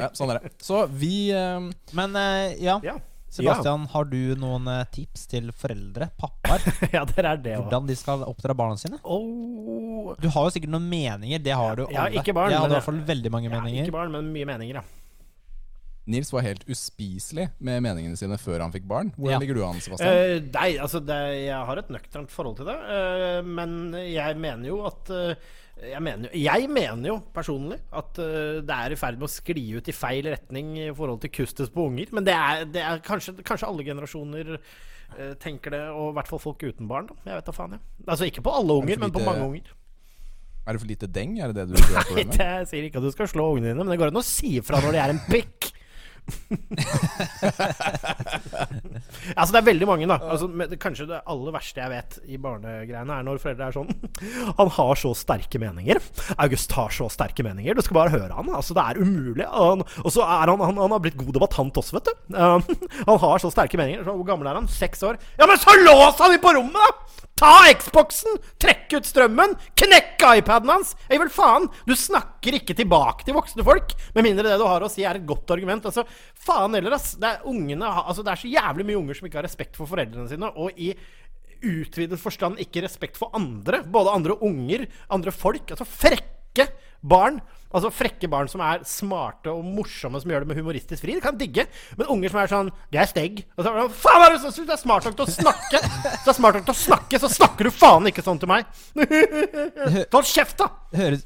Ja, sånn er det. Så vi um, Men uh, ja, Ja. Sebastian, har du noen eh, tips til foreldre, pappaer, ja, det er det hvordan de skal oppdra barna sine? Oh. Du har jo sikkert noen meninger, det har du Ja, alle. ikke barn, jeg men hadde i hvert fall veldig mange Ja, meninger. ikke barn, men mye meninger, ja. Nils var helt uspiselig med meningene sine før han fikk barn. Hvordan Ja. ligger du an, Sebastian? Uh, nei, altså det, jeg har et nøkternt forhold til det. Uh, men jeg mener jo at uh, jeg, mener, jo- jeg mener jo personlig at det er i ferd med å skli ut i feil retning i forhold til kustus på unger. Men det er, det er kanskje, kanskje alle generasjoner tenker det, og i hvert fall folk uten barn. Da. Jeg vet da faen, jeg. Altså ikke på alle unger, men på mange unger. Er det for lite deng? Er det det du Nei, jeg sier ikke at du skal slå ungene dine, men det går an å si ifra når de er en pikk. altså Det er veldig mange, da. Altså, det, kanskje det aller verste jeg vet i barnegreiene, er når foreldre er sånn Han har så sterke meninger. August har så sterke meninger. Du skal bare høre han. Altså Det er umulig. Han, og så er han, han Han har blitt god debattant også, vet du. Han har så sterke meninger. Så, hvor gammel er han? Seks år? Ja, men så lås han i på rommet, da! Ta Xboxen! Trekk ut strømmen! Knekk iPaden hans! Jeg vil faen! Du snakker ikke tilbake til voksne folk, med mindre det du har å si er et godt argument. Altså, faen heller, ass. Det er, ungene, altså, det er så jævlig mye unger som ikke har respekt for foreldrene sine, og i utvidet forstand ikke respekt for andre. Både andre unger, andre folk. Altså frekke barn. Altså frekke barn som er smarte og morsomme, som gjør det med humoristisk fri. Det kan digge. Men unger som er sånn 'Jeg er stygg. Og så, faen, er du, så, du er smart nok til å snakke! Så er smart nok til å snakke, så snakker du faen ikke sånn til meg! Hold kjeft, da! Høres.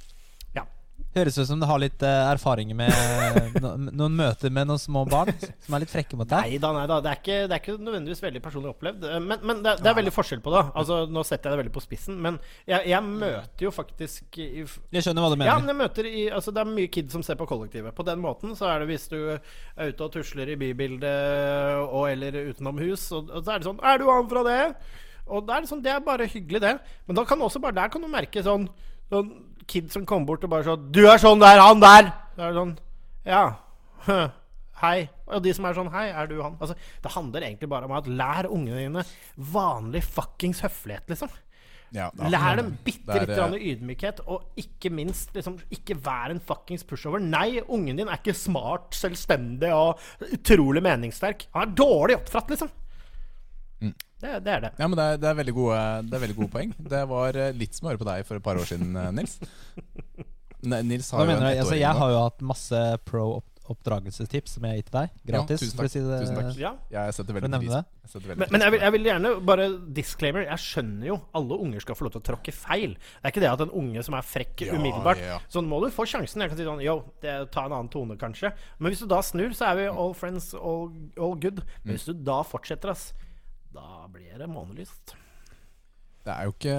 Høres ut som du har litt uh, erfaringer med no, noen møter med noen små barn som er litt frekke mot deg. Nei da, nei da. Det er ikke, det er ikke nødvendigvis veldig personlig opplevd. Eh, Men, men det, det er veldig forskjell på det. Altså, Nå setter jeg det veldig på spissen, men jeg, jeg møter jo faktisk i, Jeg skjønner hva du Ja, mener. men jeg møter i, altså Det er mye kids som ser på kollektivet. På den måten så er det hvis du er ute og tusler i bybildet og eller utenom hus, og, og så er det sånn 'Er du han fra det?' Og det er det sånn, det er bare hyggelig, det. Men da kan også bare der kan du merke sånn, sånn kid som kom bort og bare sånn 'Du er sånn der, han der!' Da er det sånn Ja. Hei. Og de som er sånn Hei, er du han? Altså, Det handler egentlig bare om at lær ungene dine vanlig fuckings høflighet, liksom. Ja, Lær dem bitte Det er, litt eh, ydmykhet, og ikke minst liksom, ikke vær en fuckings pushover. Nei, ungen din er ikke smart, selvstendig og utrolig meningssterk. Han er dårlig oppdratt, liksom. Mm. Det, det er det. Ja, men det er, det, er veldig gode, det er veldig gode poeng. Det var eh, litt som å høre på deg for et par år siden, eh, Nils. Ne, Nils har Hva jo mener du? Altså, jeg har jo hatt masse pro-oppdragelsestips som jeg har gitt deg. Gratis, tusen takk. si det. Tusen takk. Ja. Jeg setter veldig pris på det. jeg Men, men jeg, vil, jeg vil gjerne bare disclaimer. Jeg skjønner jo alle unger skal få lov til å tråkke feil. Det er ikke det at en unge som er frekk Ja, umiddelbart ja, ja. Sånn må du få sjansen. Jeg kan si sånn Yo, det, ta en annen tone, kanskje. Men hvis du da snur, så er vi all friends, all, all good. Mm. Men hvis du da fortsetter, ass, da blir det månelyst. Det er jo ikke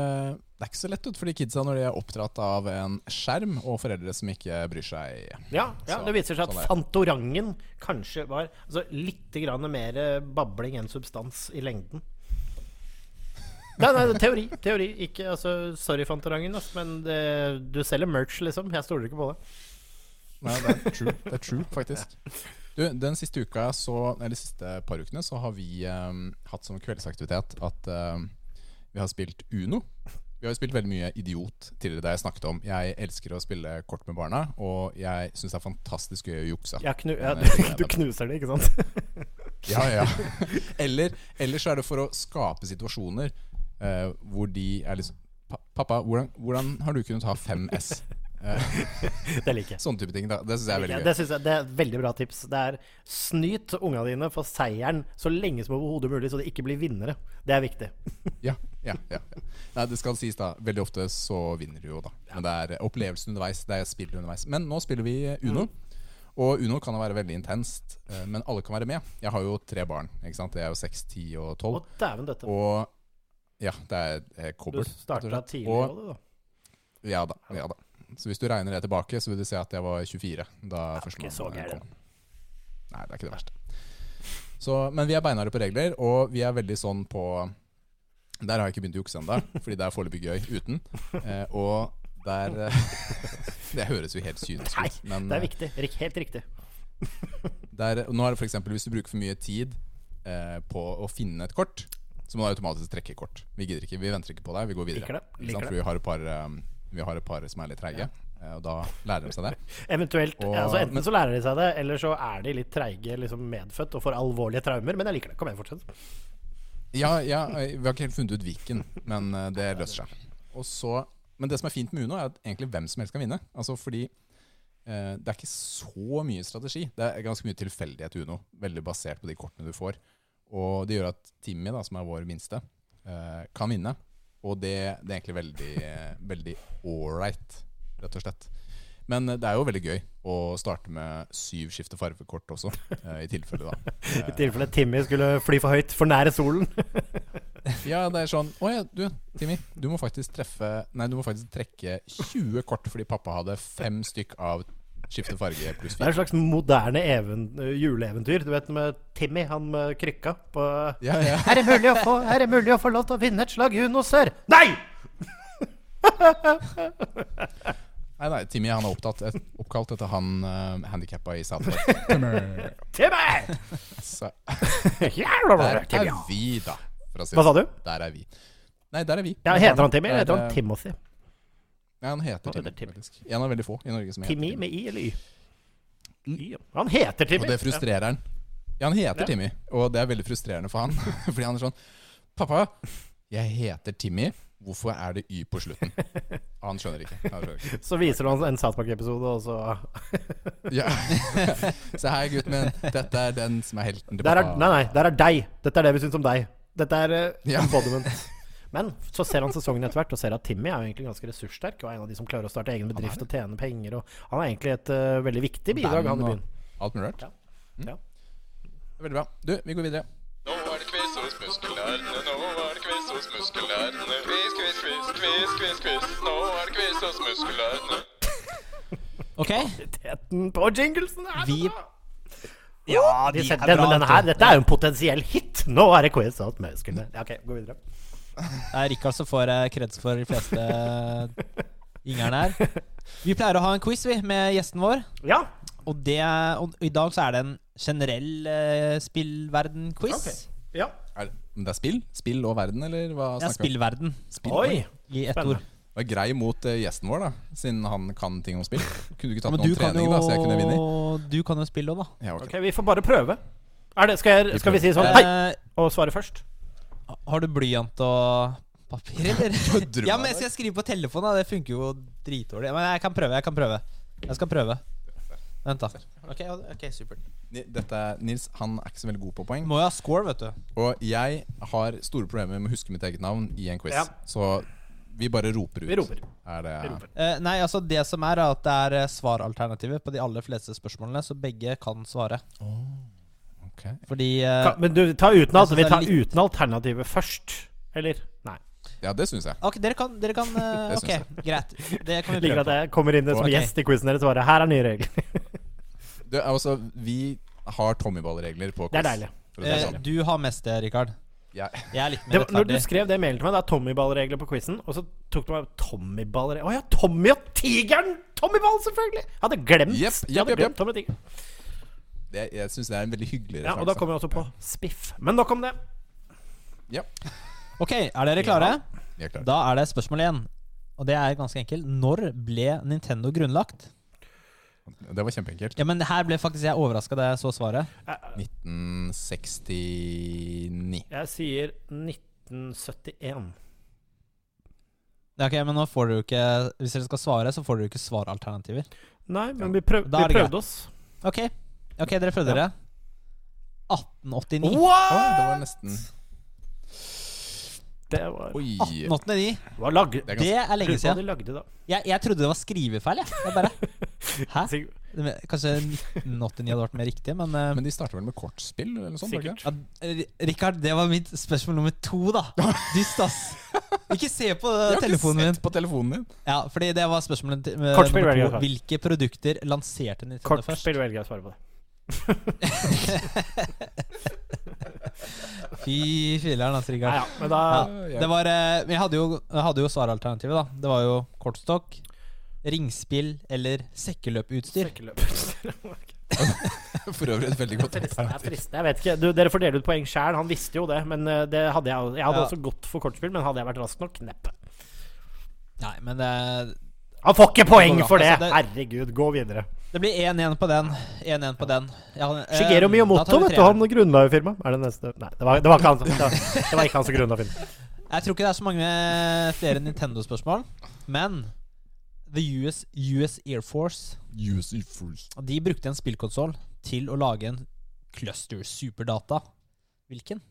Det er ikke så lett ut for de kidsa når de er oppdratt av en skjerm og foreldre som ikke bryr seg. Ja, ja Så, det viser seg at sånn. Fantorangen kanskje var altså, litt grann mer babling enn substans i lengden. Nei, nei, teori. teori Ikke, altså, sorry, Fantorangen, men det, du selger merch, liksom. Jeg stoler ikke på det. Nei, det er true, det er true faktisk. Du, den siste uka, så, eller de siste par ukene, så har vi eh, hatt som kveldsaktivitet at eh, vi har spilt Uno. Vi har jo spilt veldig mye Idiot tidligere, det jeg snakket om Jeg elsker å spille kort med barna, og jeg syns det er fantastisk gøy å jukse. Ja, knu, ja, eh, du knuser det, ikke sant? Ja, ja. Eller, eller så er det for å skape situasjoner eh, hvor de er liksom Pappa, hvordan, hvordan har du kunnet ha 5S? Eh, Det liker jeg. sånne type ting. da Det syns jeg er veldig gøy. det, jeg, det er veldig bra tips. Det er Snyt unga dine for seieren så lenge som overhodet mulig, så de ikke blir vinnere. Det er viktig. Ja, ja, ja, ja. Nei, det skal sies da Veldig ofte så vinner du jo, da. Men det er opplevelsen underveis. Det er spillet underveis. Men nå spiller vi Uno. Og Uno kan jo være veldig intenst, eh, men alle kan være med. Jeg har jo tre barn. ikke sant? Det er jo 6, 10 og Å, 12. dæven døtte. Og ja, det er eh, Du kobbel. og starta tidlig Og- du, da. Ja da, ja da. Så hvis du regner det tilbake, så vil du se at jeg var 24 da førstemann kom. Nei, det er ikke det verste. Så, men vi er beinharde på regler, og vi er veldig sånn på Der har jeg ikke begynt å jukse ennå, fordi det er foreløpig gøy uten. Eh, og der eh, Det høres jo helt kynisk Nei, ut, men Det er eh, viktig. Rik- Helt riktig. der, nå er det f.eks. hvis du bruker for mye tid eh, på å finne et kort, så må du automatisk trekke kort. Vi gidder ikke, vi venter ikke på deg, vi går videre. Liker det, liker? For vi har et par, eh, vi har et par som er litt treige, eh, og da lærer de seg det. Eventuelt, Og- altså Enten men- så lærer de seg det, eller så er de litt treige liksom medfødt og får alvorlige traumer. Men jeg liker det. Kom igjen, fortsett. Ja, ja, vi har ikke helt funnet ut hvilken, men eh, det løser seg. Og så, men det som er fint med Uno, er at egentlig hvem som helst kan vinne. Altså fordi eh, det er ikke så mye strategi. Det er ganske mye tilfeldighet i Uno, veldig basert på de kortene du får. Og det gjør at Timmy, da, som er vår minste, eh, kan vinne. Og det, det er egentlig veldig, veldig ålreit, rett og slett. Men det er jo veldig gøy å starte med syv skifte farvekort også, eh, i tilfelle, da. I tilfelle Timmy skulle fly for høyt, for nære solen. Ja, det er sånn Å ja, du, Timmy. Du må faktisk treffe Nei, du må faktisk trekke 20 kort fordi pappa hadde fem stykk av skifte farge pluss Det er en et slags moderne even, juleeventyr. Du vet med Timmy, han med krykka på Ja, ja. Er det mulig å få, er det mulig å få lov til å vinne et slag Uno, sør? Nei! Nei, nei, Timmy han er opptatt, et, oppkalt etter han uh, handikappa i South Park. Timmy! Så Ja, der Timmy, er ja. vi, da. For å si Hva sa du? Der er vi. Nei, der er vi. Ja, heter han Timmy, eller heter han eh, Timothy? Ja, han heter Timmy, Timmy. faktisk. En av veldig få i Norge som heter Timmy Timmy. med I eller Y? Y. ja. Han heter Timmy! Og det frustrerer han. Ja, han heter Ja. Timmy, og det er veldig frustrerende for han. Fordi han er sånn Pappa, jeg heter Timmy. Hvorfor er det Y på slutten? Han skjønner ikke. Han skjønner ikke. Så viser du han en South Park-episode, og så Ja. Se her, gutten min. Dette er den som er helten til der er. Nei, nei, der er deg. Dette er det vi syns om deg. Dette er uh, Ja. embodiment. Men så ser han sesongen etter hvert og ser at Timmy er jo egentlig ganske ressurssterk og er en av de som klarer å starte egen bedrift og tjene penger. Og han er egentlig et uh, veldig viktig bidrag, han i byen. og Alt mulig rart. Ja. Mm. Ja. Veldig bra. Du, vi går videre. Nå er det quiz hos muskelnerdene, nå er det quiz hos muskelnerdene. Quiz, quiz, quiz, quiz, quiz, quiz. Nå er det quiz hos muskelnerdene. Ok. Kvaliteten på jinglesen er Vi- så bra! Ja, De er den, bra, denne her, dette er jo en potensiell hit! Nå er det quiz hos muskelnerdene. Ok, gå videre. Det er Rikard som får eh, kreds for de fleste ingerne her. Vi pleier å ha en quiz vi, med gjesten vår. Ja, Og, det, og i dag så er det en generell uh, spillverden-quiz. Okay. ja. Er det, men det er spill? Spill og verden, eller hva Ja, snakker vi om? spillverden Spill. Oi! i ett Spennende. Det Var grei mot eh, gjesten vår, da, siden han kan ting om spill. Kunne du ikke tatt noen trening, jo, da, så jeg kunne vinne? du kan jo spille òg, da. Ja, ok. Ok, vi får bare prøve. Er det, skal, jeg, skal vi si sånn hei og svare først? Har du blyant og papir, eller? Kødder du ja, med men jeg Skal jeg skrive på telefonen? da? Det funker jo dritdårlig. Men jeg kan prøve. Jeg kan prøve. Jeg skal prøve. Vent, da. Ok, okay supert. Dette er Nils han er ikke så veldig god på poeng. Må jo ha score, vet du. Og jeg har store problemer med å huske mitt eget navn i en quiz. Ja. Så vi bare roper ut. Vi roper. Er det Vi roper. Eh, nei, altså det som er, er at det er eh, svaralternativer på de aller fleste spørsmålene, så begge kan svare. Ok. Fordi uh, Men du, ta uten, alt, vi tar litt- uten alternativet først. Eller? Nei. Ja, det syns jeg. Ok, dere kan, dere kan uh, Ok, greit. Det kan vi prøve at jeg kommer inn som okay. gjest i quizen deres og bare Her er nye regler. du, altså, vi har Tommyball-regler på quiz. Det er deilig. Det Eh, sånn. du har mest det, Rikard. Ja. Jeg er litt mer var, når du skrev det mailen til meg, det er Tommyball-regler på quizen, og så tok du meg Tommyball-regler Å ja, Tommy og tigeren! Tommyball, selvfølgelig! selvfølgelig! Hadde glemt Yep, Jeg jepp, hadde glemt. Tommy og Det, jeg syns det er en veldig hyggelig Ja, og da kommer vi også på Spiff. Men nok om det. Ja, Ok, er dere klare? Ja, er klar. Da er det spørsmål igjen. Og det er ganske enkelt. Når ble Nintendo grunnlagt? Det var kjempeenkelt. Ja, men her ble faktisk jeg overraska da jeg så svaret. 1969. Jeg sier 1971. Ja, ok, Men nå får du ikke Hvis dere skal svare, så får dere ikke svaralternativer. Nei, men vi, prøv, vi prøvde oss. Ok, ok, dere prøvde dere. 1889. Å, det var nesten Det var, Oi. 1889. var lag, Det er Det er lenge Lurer på siden. de lagde da. Jeg, jeg trodde det var skrivefeil, jeg. jeg bare, Hæ? Kanskje 1989 hadde vært mer riktig, men, eh, Men de starter vel med kortspill eller noe sånt? var det Sikkert. ikke? ja, R- Rikard, det var mitt spørsmål nummer to, da. Dyst, ass. Ikke se på Jeg har ikke telefonen min. sett på telefonen din. Ja, fordi det var spørsmålet til- med Kortspill nummer velger to. jeg, Karl. Hvilke produkter lanserte Nintendo først? Kortspill velger jeg å svare på det. Fy filler'n, altså, Rikard. ja, men da Ja, det var, eh, vi hadde jo, jeg hadde jo svaralternativet, da. Det var jo kortstokk, ringspill eller sekkeløputstyr. Sekkeløp. For øvrig et veldig godt er alternativ. Jeg vet ikke, du, Dere får dele ut poeng sjæl. Han visste jo det. Men eh, det hadde jeg, jeg hadde Ja. også gått for kortspill. Men hadde jeg vært rask nok? Neppe. Nei, men det, Han får ikke poeng Det for det! Altså, det- Herregud, gå videre. Det blir 1-1 på den. 1-1 på den. Ja, eh, Shigeru Miyamoto, vet du. Han grunnla jo firmaet. Er det neste Nei, det var, det var ikke han. Det var, det var ikke han som grunnla firmaet. Jeg tror ikke det er så mange flere Nintendo-spørsmål, men The US, US Air Force US Air Force De brukte en spillkonsoll til å lage en cluster superdata. Hvilken?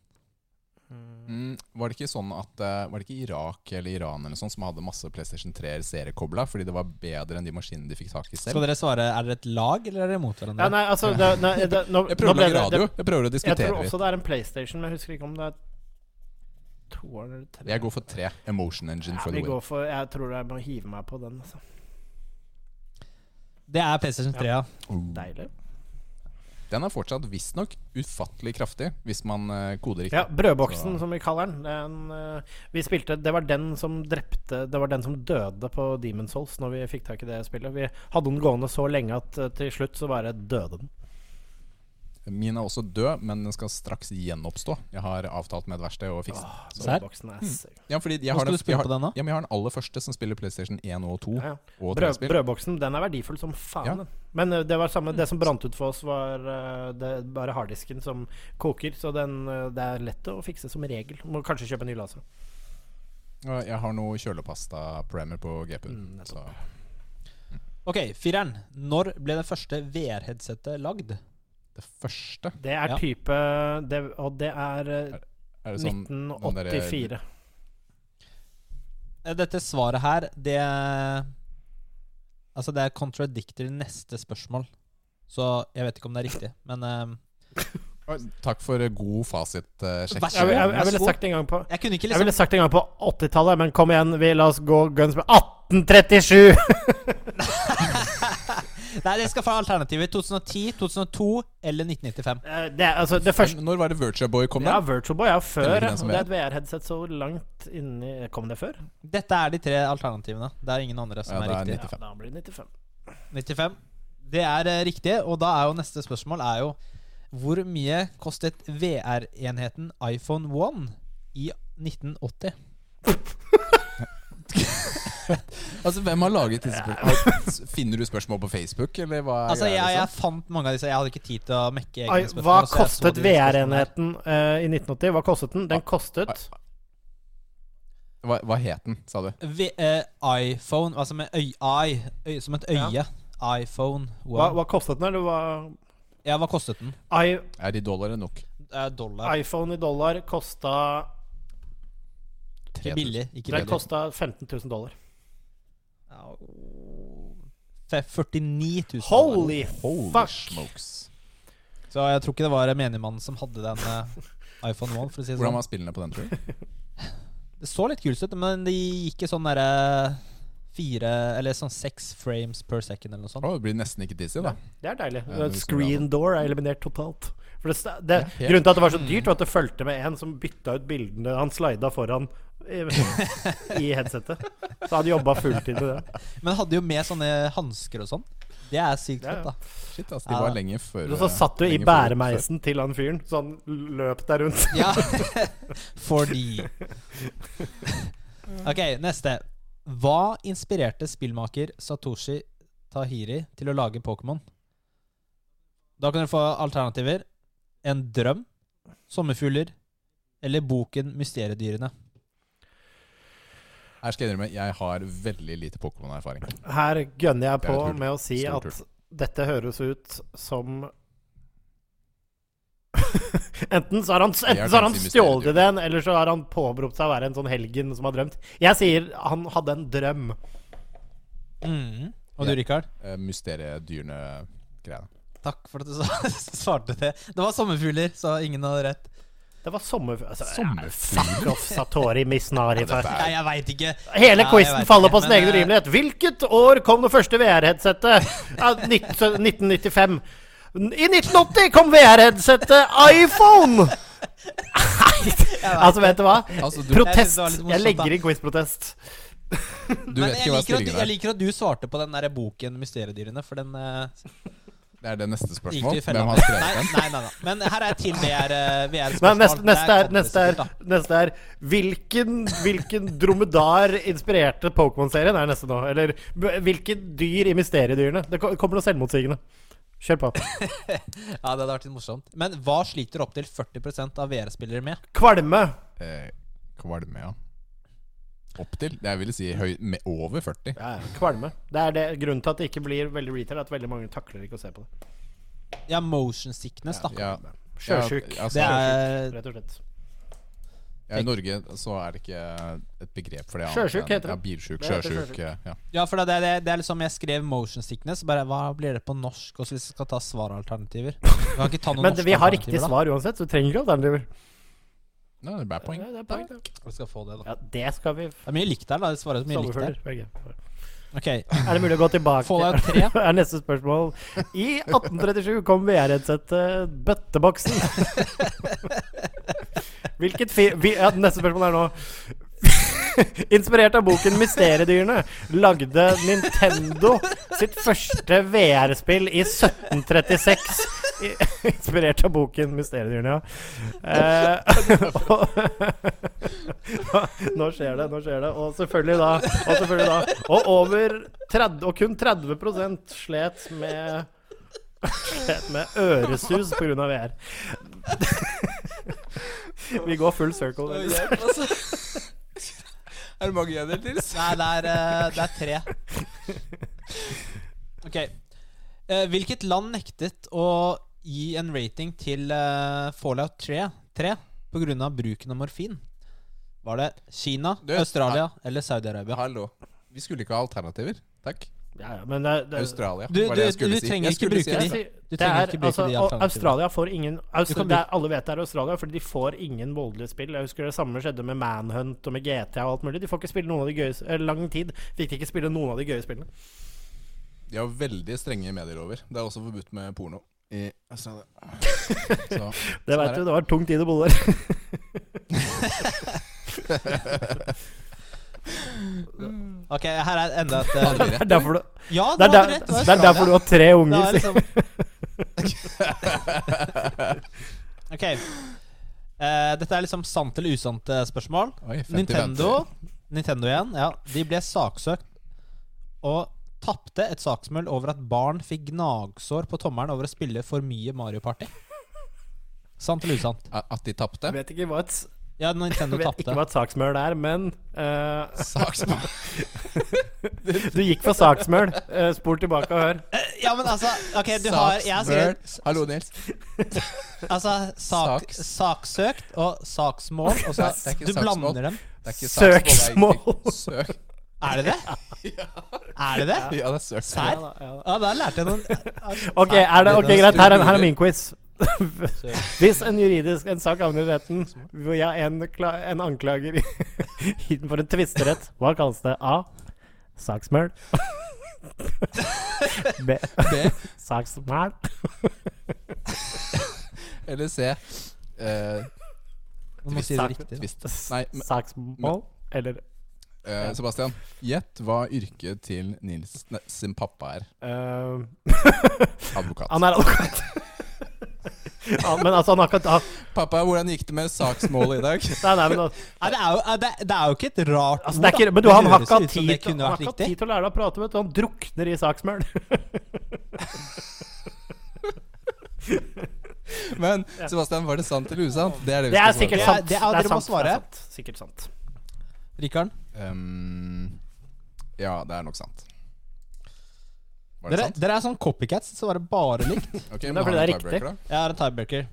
Mm, var det ikke sånn at eh, Var det ikke Irak eller Iran eller sånn som hadde masse PlayStation 3 seriekobla fordi det var bedre enn de maskinene de fikk tak i selv? Skal dere svare Er dere et lag, eller er dere mot hverandre? Ja, nei, altså det, nei, det, nå, Jeg nå prøver å lage radio. det- Jeg prøver å diskutere Jeg tror også det er en PlayStation, men jeg husker ikke om det er toeren eller tre. Jeg går for tre. Emotion Engine ja, for the win. for Jeg tror jeg må hive meg på den. Altså. Det er PlayStation 3, ja. Deilig. Den er fortsatt visstnok ufattelig kraftig hvis man eh, koder riktig. Ja, Brødboksen, Så- som vi kaller den. den eh, vi spilte Det var den som drepte Det var den som døde på Demon's Souls når vi fikk tak i det spillet. Vi hadde den gående så lenge at eh, til slutt så bare døde den. Min er også død, men den skal straks gjenoppstå. Jeg har avtalt med et verksted å fikse den. Brødboksen er s- Ja, fordi jeg har, den, jeg, har, den, da? ja, men jeg har den aller første som spiller PlayStation 1 og 2 Ja, ja. og Brød, brødboksen den er verdifull som faen. Ja. Men eh, det var samme Det som brant ut for oss, var eh, det, bare harddisken som koker. Så den, eh, det er lett å fikse som regel. Må kanskje kjøpe en ny laser. Jeg har noe kjølepasta-premier på GP-en. Mm, så Ok, fireren. Når ble det første VR-headsetet lagd? Det første Det er Ja. type det, Og det er er, er det sånn 1984. Eh, Dette svaret her, det Altså, det er contradictory neste spørsmål. Så jeg vet ikke om det er riktig, men um. Takk for eh, god fasitsjekk. Uh, Jeg, jeg, jeg, ville sagt en gang på Jeg kunne ikke Jeg ville liksom sagt en gang på 80-tallet, men kom igjen, vi la oss gå guns med 1837! Nei, det skal få alternativet 2010, 2002 eller 1995. Eh, det, er- altså, det første Når var det Virtua Boy kom Ja? Virtual Boy er før. Det er et VR-headset så langt inni Kom det før? Dette er de tre alternativene. Det er ingen andre som Ja, er er riktig. 95. Ja, da blir det 95. 95. Det er eh, riktig, og da er jo neste spørsmål er jo Hvor mye kostet VR-enheten iPhone 1 i 1980? Altså, Hvem har laget disse spørsmålene? Finner du spørsmål på Facebook, eller hva? er Altså, jeg, jeg, jeg liksom? fant mange av disse. Jeg hadde ikke tid til å mekke Ai, egne spørsmål. Hva kostet. VR-enheten uh, i 1980? Hva kostet den? Den kostet hva, hva het den, sa du? V uh, iPhone, altså med øy, I, øy, som et øye. iPhone Wow. hva, hva kostet den, eller hva Ja, hva kostet den? I, Er de dollarer nok? Eh, dollar. iPhone i dollar kosta billig. Ikke Den kosta 15 000 dollar. Ja, fe- 49 000. Holy Holy fuck! smokes. Så jeg tror ikke det var menigmannen som hadde den eh, iPhone 1, for å si det Hvordan sånn. var spillene på den, tror du? Det så litt kult ut, men det gikk i sånn derre fire Eller sånn seks frames per second eller noe sånt. Oh, det blir nesten ikke dizzy, da. Det er deilig. Ja, det Screen door er eliminert totalt. For det, det, Ja, grunnen til at det var så dyrt, var at det fulgte med en som bytta ut bildene han slida foran i, i headsetet. Så han jobba fulltid med det. Men hadde jo med sånne hansker og sånn. Det er sykt fett, da. Shit, ass, de Ja. var lenge før så satt du i bæremeisen til han fyren, så han løp der rundt. Ja. Fordi Ok, neste. Hva inspirerte spillmaker Satoshi Tahiri til å lage Pokémon? Da kan dere få alternativer. En drøm, sommerfugler eller boken Mysteriedyrene. Her skal jeg innrømme, jeg har veldig lite Pokémon-erfaring. Her gønner jeg på med å si at dette høres ut som Enten så har han, enten så har han stjålet ideen, eller så har han påberopt seg å være en sånn helgen som har drømt. Jeg sier han hadde en drøm. Mm. Og du, Ja. Rikard? Uh, Mysteriedyrene-greiene. Takk for at du svarte det. Det var sommerfugler, så ingen hadde rett. Det var sommer... altså, Sommerfugl? Satori Misnari. Ja, Nei, jeg veit ikke. Hele Ja, quizen faller ikke, på sin egen eh, urimelighet. Hvilket år kom det første VR-headsetet? Ja, 1995. I 1980 kom VR-headsetet iPhone! Nei, altså, vet du hva? Altså, du, Protest. Jeg, morsomt, Jeg legger inn quiz-protest. du vet jeg ikke hva liker, at, du- jeg er. liker at du svarte på den der boken Mysteriedyrene, for den eh, Det er det neste spørsmål. Hvem har skrevet den? nei, nei, nei. Men her er til eh, Nei, VR-spørsmål. neste, neste, neste, neste er Hvilken, hvilken dromedar inspirerte Pokémon-serien? Er neste nå. Eller hvilket dyr i Mysteriedyrene? Det kommer noe selvmotsigende. Kjør på. Ja, det hadde vært litt morsomt. Men hva sliter opptil 40% av VR-spillere med? Kvalme. Eh, kvalme, ja. Opp til? Jeg vil si høy, med over 40. Ja, ja, kvalme. Det er det, grunnen til at det ikke blir veldig retail, er at veldig mange takler ikke å se på det. Ja, motion sickness, da. Ja, Sjøsjuk. Ja, altså, Det er Rett og slett. ja, I Norge så er det ikke et begrep for det. Sjøsjuk heter det. Ja, bilsjuk, sjøsjuk. sjøsjuk. Ja. Ja, for det, det, det er liksom Jeg skrev motion sickness. Bare hva blir det på norsk? også hvis vi skal ta svaralternativer Vi kan ikke ta noen Men norske vi har riktig svar uansett, så du trenger ikke alternativer. Nei, det er bare poeng. Ja, det er poeng. Vi skal få det, da. Ja, det skal vi Det er mye likt der, da. Det svarer så mye likt der. Sommerfugler. velge. Er det mulig å gå tilbake? Få deg tre. er neste spørsmål. I 1837 kom VR-headsetet Bøtteboksen. Hvilket fi... Vi, ja, neste spørsmål er nå Inspirert av boken 'Mysteriedyrene' lagde Nintendo sitt første VR-spill i 1736. Inspirert av boken 'Mysteriedyrene', ja. Eh, og, nå skjer det, nå skjer det. Og selvfølgelig da Og, selvfølgelig da, og over 30, og kun 30% slet med Slet med øresus pga. VR. Vi går full circle. Er det mange enheter til? Nei, det er, eh, det er tre. Ok. Eh, hvilket land nektet å gi en rating til eh, Fallout 3, 3 pga. bruken av morfin? Var det Kina, Du, Australia eller Saudi-Arabia? Hallo. Vi skulle ikke ha alternativer. Takk. Ja, ja, men det, det, Australia Du- var det jeg du- trenger si. ikke bruke si de. Du trenger er, ikke bruke altså, de. Australia får ingen Austra det er, Alle vet det er Australia, fordi de får ingen voldelige spill. Jeg husker det samme skjedde med Manhunt og med GTA og alt mulig. De får ikke spille noen av de gøye eh, Lang tid fikk de ikke spille noen av de gøye spillene. De har veldig strenge medielover. Det er også forbudt med porno i Australia. Så, Det veit vet er du, det var tung tid å bo der. Ok, her er enda et eh, Det er derfor du, Ja, det er der, rett. Det er derfor du har tre unger. liksom Ok. Uh, dette er liksom sant eller usant eh, spørsmål. Oi, 50 Nintendo. Nintendo igjen, ja. De ble saksøkt og tapte et saksmøll over at barn fikk gnagsår på tommelen over å spille for mye Mario Party. Sant eller usant? At de tapte? Vet ikke hva et, Ja, Nintendo jeg vet ikke tapte. hva et saksmøl er, men uh, Saksmøl? Du gikk for saksmøl. Uh, spol tilbake og hør. Ja, men altså Ok, du har Jeg har skrevet Hallo, Nils. Altså sak, Saks. saksøkt og saksmål. Og så, du saksmål. blander dem. Søksmål. Søk. Er det det? Er det det? Ja, det er søksmål. Serr? Ja, da, ja, da. Ja, da lærte jeg noen Ok, er det, okay greit. Her er, her er min quiz. Hvis en juridisk en sak havner i retten hvor jeg er en, kla, en anklager i- for en tvisterett, hva kalles det? A. Saksmøl. B. B. Saksmæl. Eller C. Uh, må si det riktig. da. Nei, Saksmål. Eller uh, Sebastian, gjett hva yrket til Nils ne, sin pappa er. Uh, Advokat. Han er advokat. Han, men altså, han har ikke han, Pappa, hvordan gikk det med saksmålet i dag? Nei, nei, men, altså, Nei, det, er jo, det, det er jo ikke et rart altså, det er ikke, men du, han har ikke hatt tid, til- han har ikke tid til å lære deg å prate, vet du. Han drukner i saksmøl. Men Sebastian, var det sant eller usant? Det er det vi Det er skal svare sikkert sant. Det er- dere må sant, svare. Det er sant. Sikkert sant. Rikard? Um, ja, det er nok sant. Var det Dere, sant? dere er sånn copycats, så var det bare likt. Ok, Men fordi har det er? Jeg har en tiebreaker.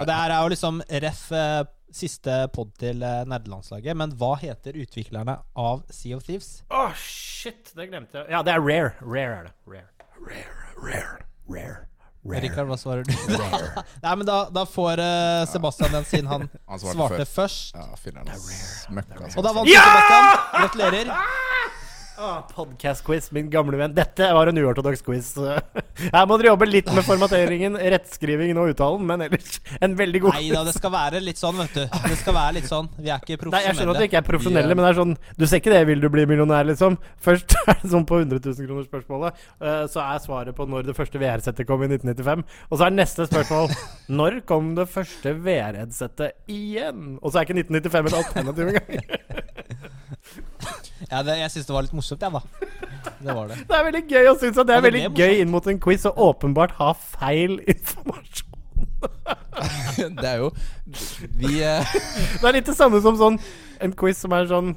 Og det her er jo liksom ref eh, siste pod til eh, nerdelandslaget. Men hva heter utviklerne av Sea of Thieves? Å, shit! Det glemte jeg. Ja, det er rare. Rare er det. Rare. Rare, rare, rare. Rikard, hva svarer du? Nei, men da, da får eh, Sebastian den, siden han Han svarte svarte før. først. Ja, filler'n. Smøkka. altså. Og da vant du, Sebastian. Gratulerer. Ah, Podcast-quiz, min gamle venn. Dette var en uortodoks quiz. Her må dere jobbe litt med formateringen, rettskrivingen og uttalen, men ellers en veldig god Nei da, det skal være litt sånn, vet du. Det skal være litt sånn. Vi er ikke profesjonelle. Nei, Jeg skjønner at vi ikke er profesjonelle, men det er sånn Du ser ikke det 'Vil du bli millionær', liksom. Først er det sånn på 100 000 kroner spørsmålet. eh, Så er svaret på når det første VR-settet kom i 1995. Og så er neste spørsmål Når kom det første VR-headsetet igjen? Og så er ikke 1995 et alternativ engang. Ja, det, jeg syns det var litt morsomt, jeg, da. Det var det. Det er veldig gøy å synes at det er Ja, det veldig gøy inn mot en quiz å åpenbart ha feil informasjon. Det er jo Vi uh... Det er litt det samme som sånn en quiz som er sånn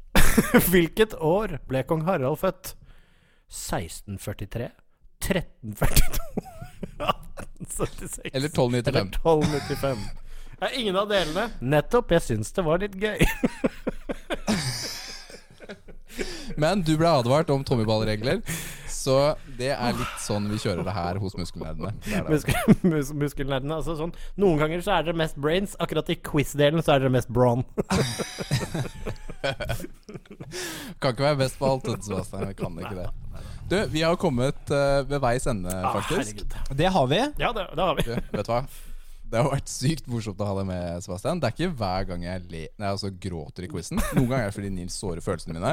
Hvilket år ble kong Harald født? 1643? 1342? 1876? Eller 1295. Eller 1295? Det er ingen av delene. Nettopp. Jeg syns det var litt gøy. Men du ble advart om tommyballregler, så det er litt sånn vi kjører det her hos muskelnerdene. Er. Muskel, mus, muskelnerdene. Altså sånn, noen ganger så er dere mest brains. Akkurat i quiz-delen så er dere mest brawn. Kan ikke være best på alt, Sebastian. Vi kan ikke det. Du, vi har kommet uh, ved veis ende, Ah, faktisk. Ah, Det har vi. Ja, det, det har vi. Du, vet du hva? Det har vært sykt morsomt å ha deg med, Sebastian. Det er ikke hver gang jeg le nei, altså, gråter i quizen. Noen ganger er det fordi Nils sårer følelsene mine.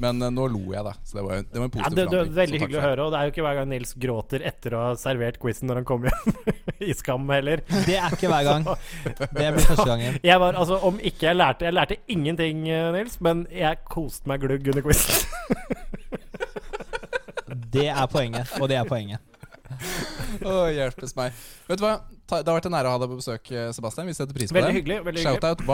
Men eh, nå lo jeg, da. Så det var, det var en Ja, positiv det, det er veldig hyggelig å høre, og det er jo ikke hver gang Nils gråter etter å ha servert quizen når han kommer hjem i Skam heller. Det er ikke hver gang. Det blir første gangen. Jeg var, altså, om ikke jeg lærte Jeg lærte ingenting, eh, Nils, men jeg koste meg glugg under quizen. Det er poenget, og det er poenget. Å, hjelpes meg. Vet du hva? Det har vært en ære å ha deg på besøk, eh, Sebastian. Vi setter pris på Veldig det. hyggelig. veldig hyggelig Shoutout.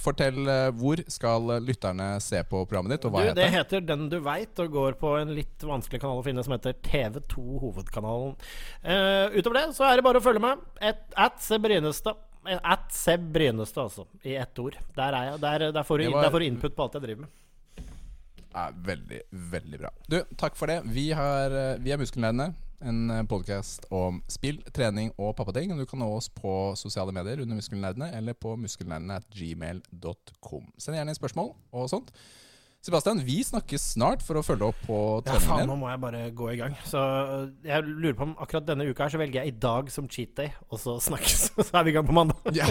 Fortell eh, hvor skal eh, lytterne se på programmet ditt, og hva Du, heter det? heter Den du veit, og går på en litt vanskelig kanal å finne som heter TV2 Hovedkanalen. Uh, utover det så er det bare å følge med. Et, at Seb Brynestad. At Seb Brynestad, altså. I ett ord. Der er jeg. Der, der, får du, var- der får du input på alt jeg driver med. Er veldig, veldig bra. Du, takk for det. Vi, har, vi er Muskelnerdene. En podkast om spill, trening og pappating. Og Du kan nå oss på sosiale medier under Muskelnerdene eller på muskelnerdene at gmail.com. Send gjerne inn spørsmål og sånt. Sebastian, vi snakkes snart for å følge opp på Ja, faen, nå må jeg bare gå i gang. Så øh, jeg lurer på om akkurat denne uka her så velger jeg i dag som cheat day, og så snakkes. Så er vi i gang på mandag. Ja.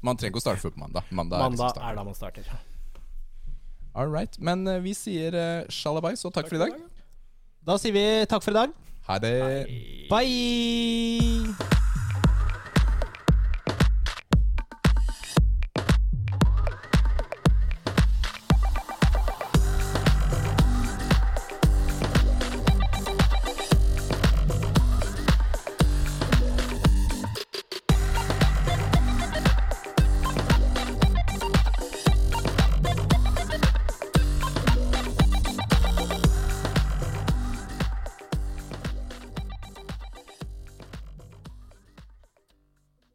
man trenger ikke å starte før på mandag. Mandag, Mandag er, er da man starter. All right. Men eh, vi sier uh, sjalabais og takk for i dag. Da sier vi takk for i dag. Ha det. Bye!